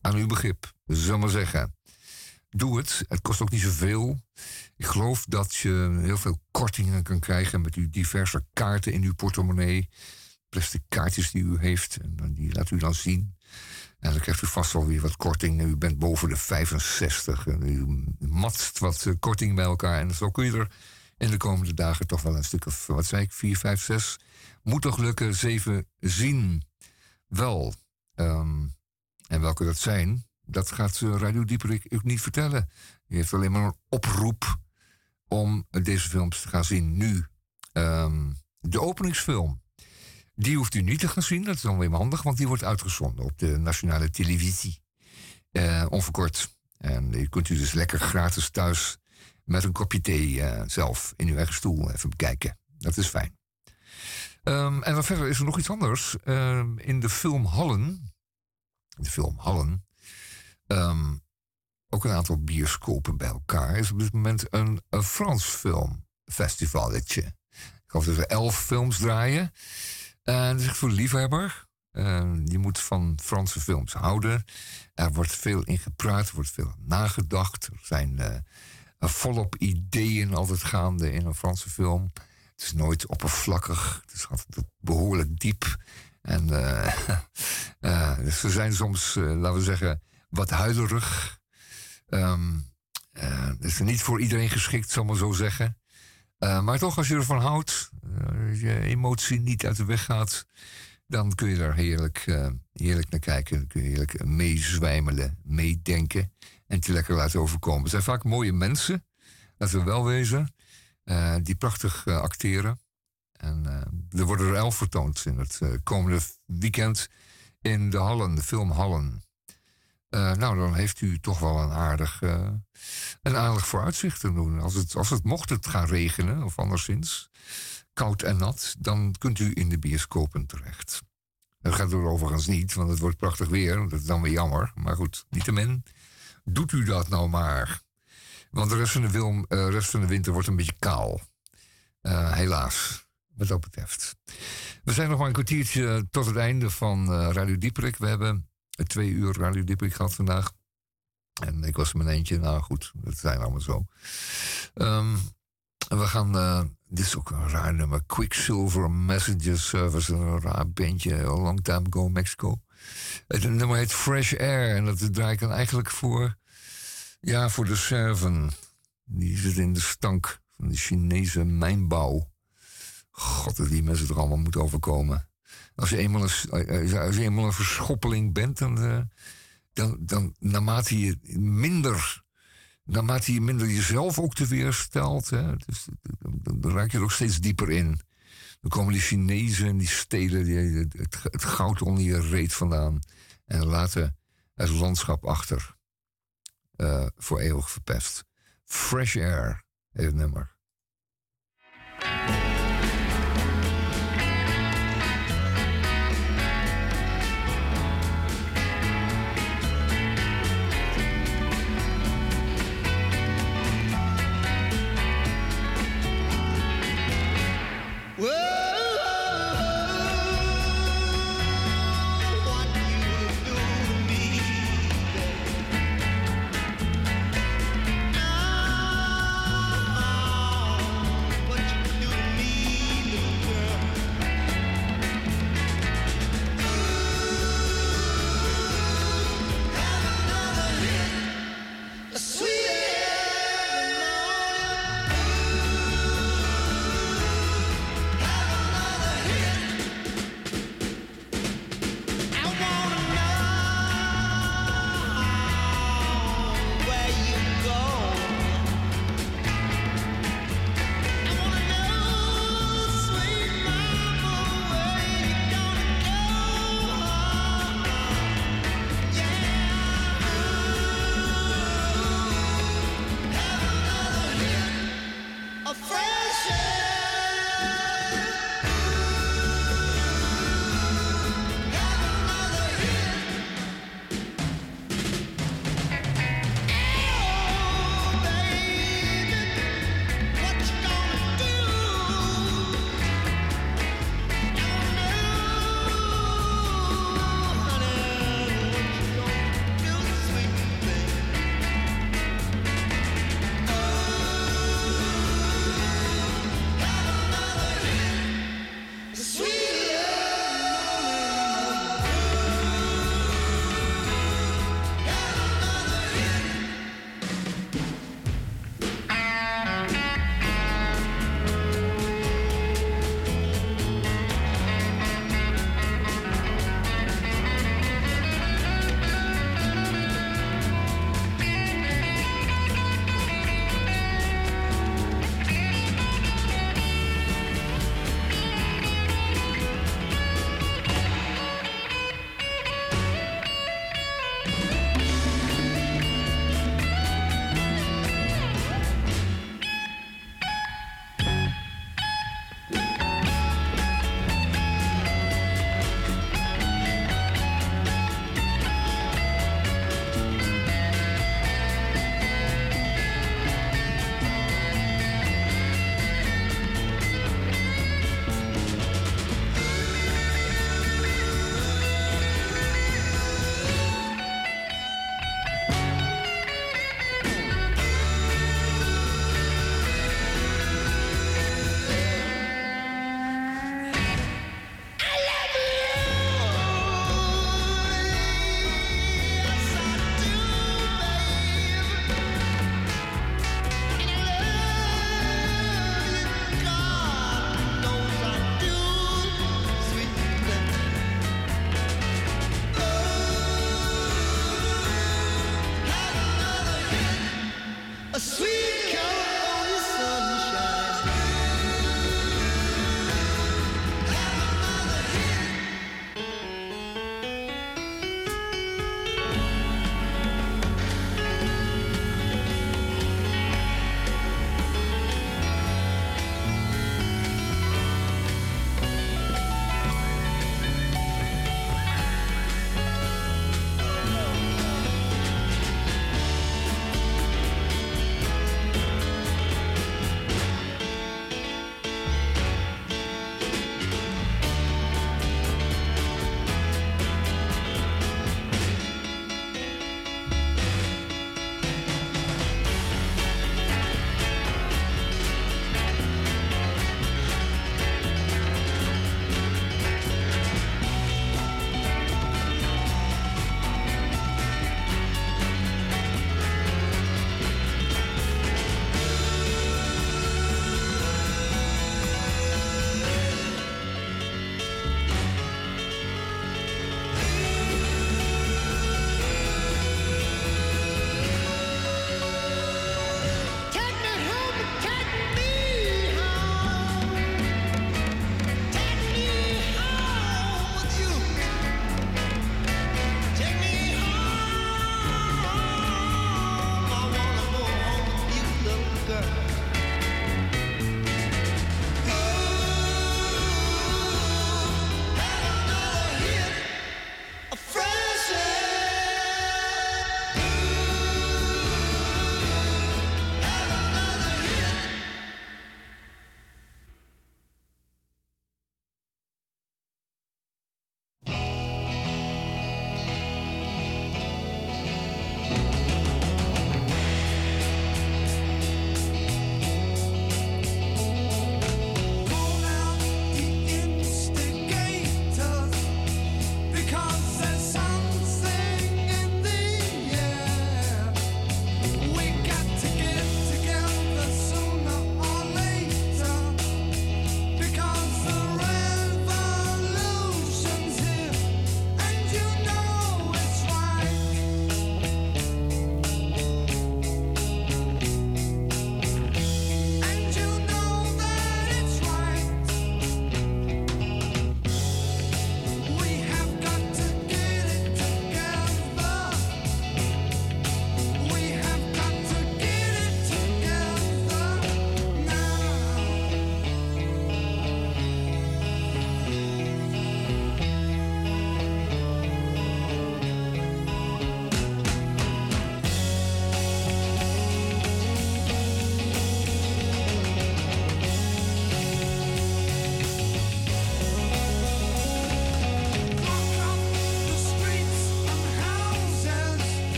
aan uw begrip, zullen maar zeggen. Doe het. Het kost ook niet zoveel. Ik geloof dat je heel veel kortingen kan krijgen met uw diverse kaarten in uw portemonnee. Plastic kaartjes die u heeft. En die laat u dan zien. En dan krijgt u vast wel weer wat korting. U bent boven de 65 en u matst wat eh, korting bij elkaar. En zo kun je er in de komende dagen toch wel een stuk of, wat zei ik, 4, 5, 6. Moet toch lukken, 7 zien. Wel. Um, en welke dat zijn, dat gaat uh, Radio Dieperik u niet vertellen. U heeft alleen maar een oproep om deze films te gaan zien. Nu, um, de openingsfilm die hoeft u niet te gaan zien, dat is dan weer handig, want die wordt uitgezonden op de nationale televisie. Uh, onverkort. En die kunt u dus lekker gratis thuis met een kopje thee uh, zelf in uw eigen stoel even bekijken. Dat is fijn. Um, en dan verder is er nog iets anders. Um, in de film Hallen, de film Hallen, um, ook een aantal bioscopen bij elkaar, is op dit moment een, een Frans filmfestivalletje. Ik geloof dat er elf films draaien. Uh, dat is voor liefhebber. Uh, je moet van Franse films houden. Er wordt veel in gepraat, er wordt veel nagedacht. Er zijn uh, volop ideeën altijd gaande in een Franse film. Het is nooit oppervlakkig, het is altijd behoorlijk diep. En dus ze zijn soms, laten we zeggen, wat huilerig. Um, het is niet voor iedereen geschikt, zal maar zo zeggen. Uh, maar toch, als je ervan houdt, uh, je emotie niet uit de weg gaat, dan kun je daar heerlijk, uh, heerlijk naar kijken. Dan kun je heerlijk meezwijmelen, meedenken en het je lekker laten overkomen. Het zijn vaak mooie mensen, laten we wel wezen, die prachtig acteren. En er worden er elf vertoond in het komende weekend in de Hallen, de film Hallen. Uh, nou, dan heeft u toch wel een aardig, uh, een aardig vooruitzicht te doen. Als het, als het mocht het gaan regenen, of anderszins, koud en nat, dan kunt u in de bioscopen terecht. Dat gaat er overigens niet, want het wordt prachtig weer. Dat is dan weer jammer. Maar goed, niettemin, doet u dat nou maar. Want de rest van de, film, uh, rest van de winter wordt een beetje kaal. Helaas, wat dat betreft. We zijn nog maar een kwartiertje tot het einde van Radio Dieperik. We hebben twee uur Radio Dieperik gehad vandaag. En ik was mijn eentje. Nou goed, dat zijn allemaal zo. Um, we gaan dit is ook een raar nummer. Quicksilver Messenger Service. Een raar bandje. A long time ago Mexico. Het nummer heet Fresh Air. En dat draai ik dan eigenlijk voor... Ja, voor de Serven. Die zit in de stank van de Chinese mijnbouw. God, dat die mensen er allemaal moeten overkomen. Als je eenmaal een, als je een verschoppeling bent, dan, uh, dan, dan naarmate je minder naarmate je minder jezelf ook te weerstelt, hè, dus, dan, raak je er ook steeds dieper in. Dan komen die Chinezen en die stelen die, het, goud onder je reet vandaan. En laten het landschap achter. Voor eeuwig verpest. Fresh Air het nummer.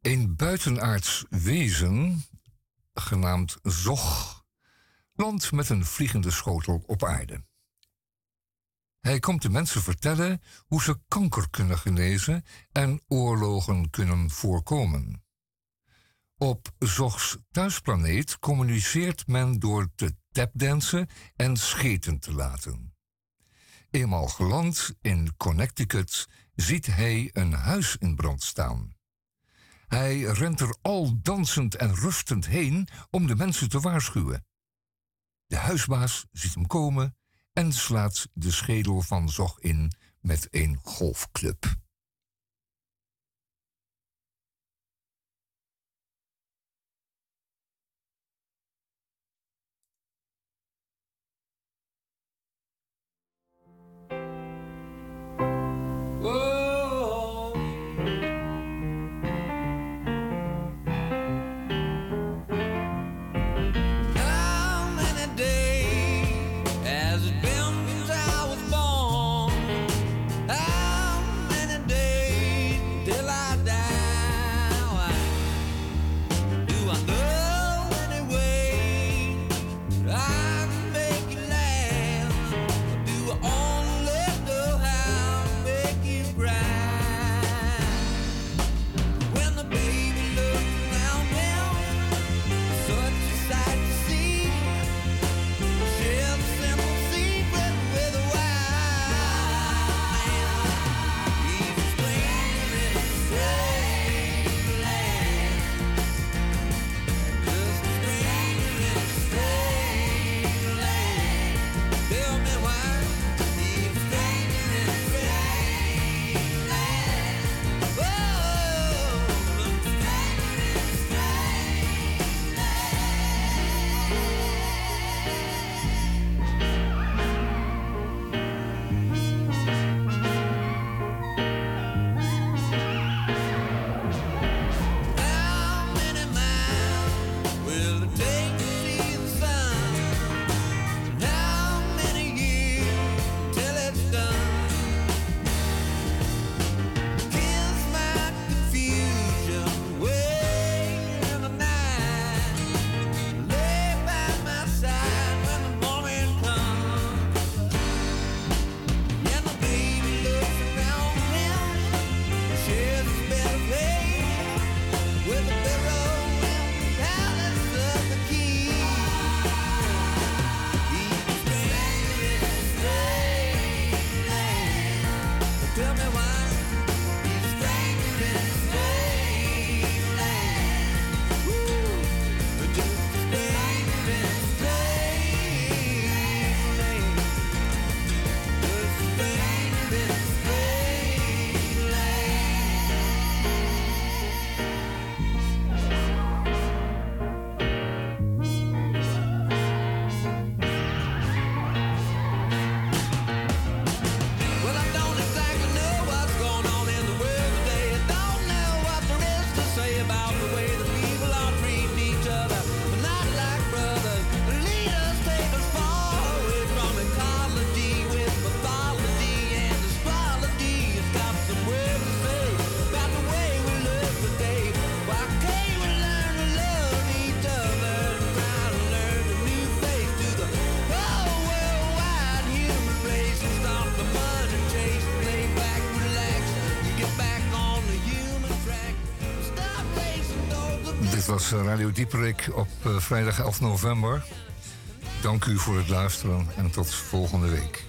Een buitenaards wezen, genaamd Zog, landt met een vliegende schotel op aarde. Hij komt de mensen vertellen hoe ze kanker kunnen genezen en oorlogen kunnen voorkomen. Op Zogs thuisplaneet communiceert men door te tapdansen en scheten te laten. Eenmaal geland in Connecticut ziet hij een huis in brand staan. Hij rent er al dansend en rustend heen om de mensen te waarschuwen. De huisbaas ziet hem komen en slaat de schedel van Zog in met een golfclub. Was Radio Dieperik op uh, vrijdag 11 november. Dank u voor het luisteren en tot volgende week.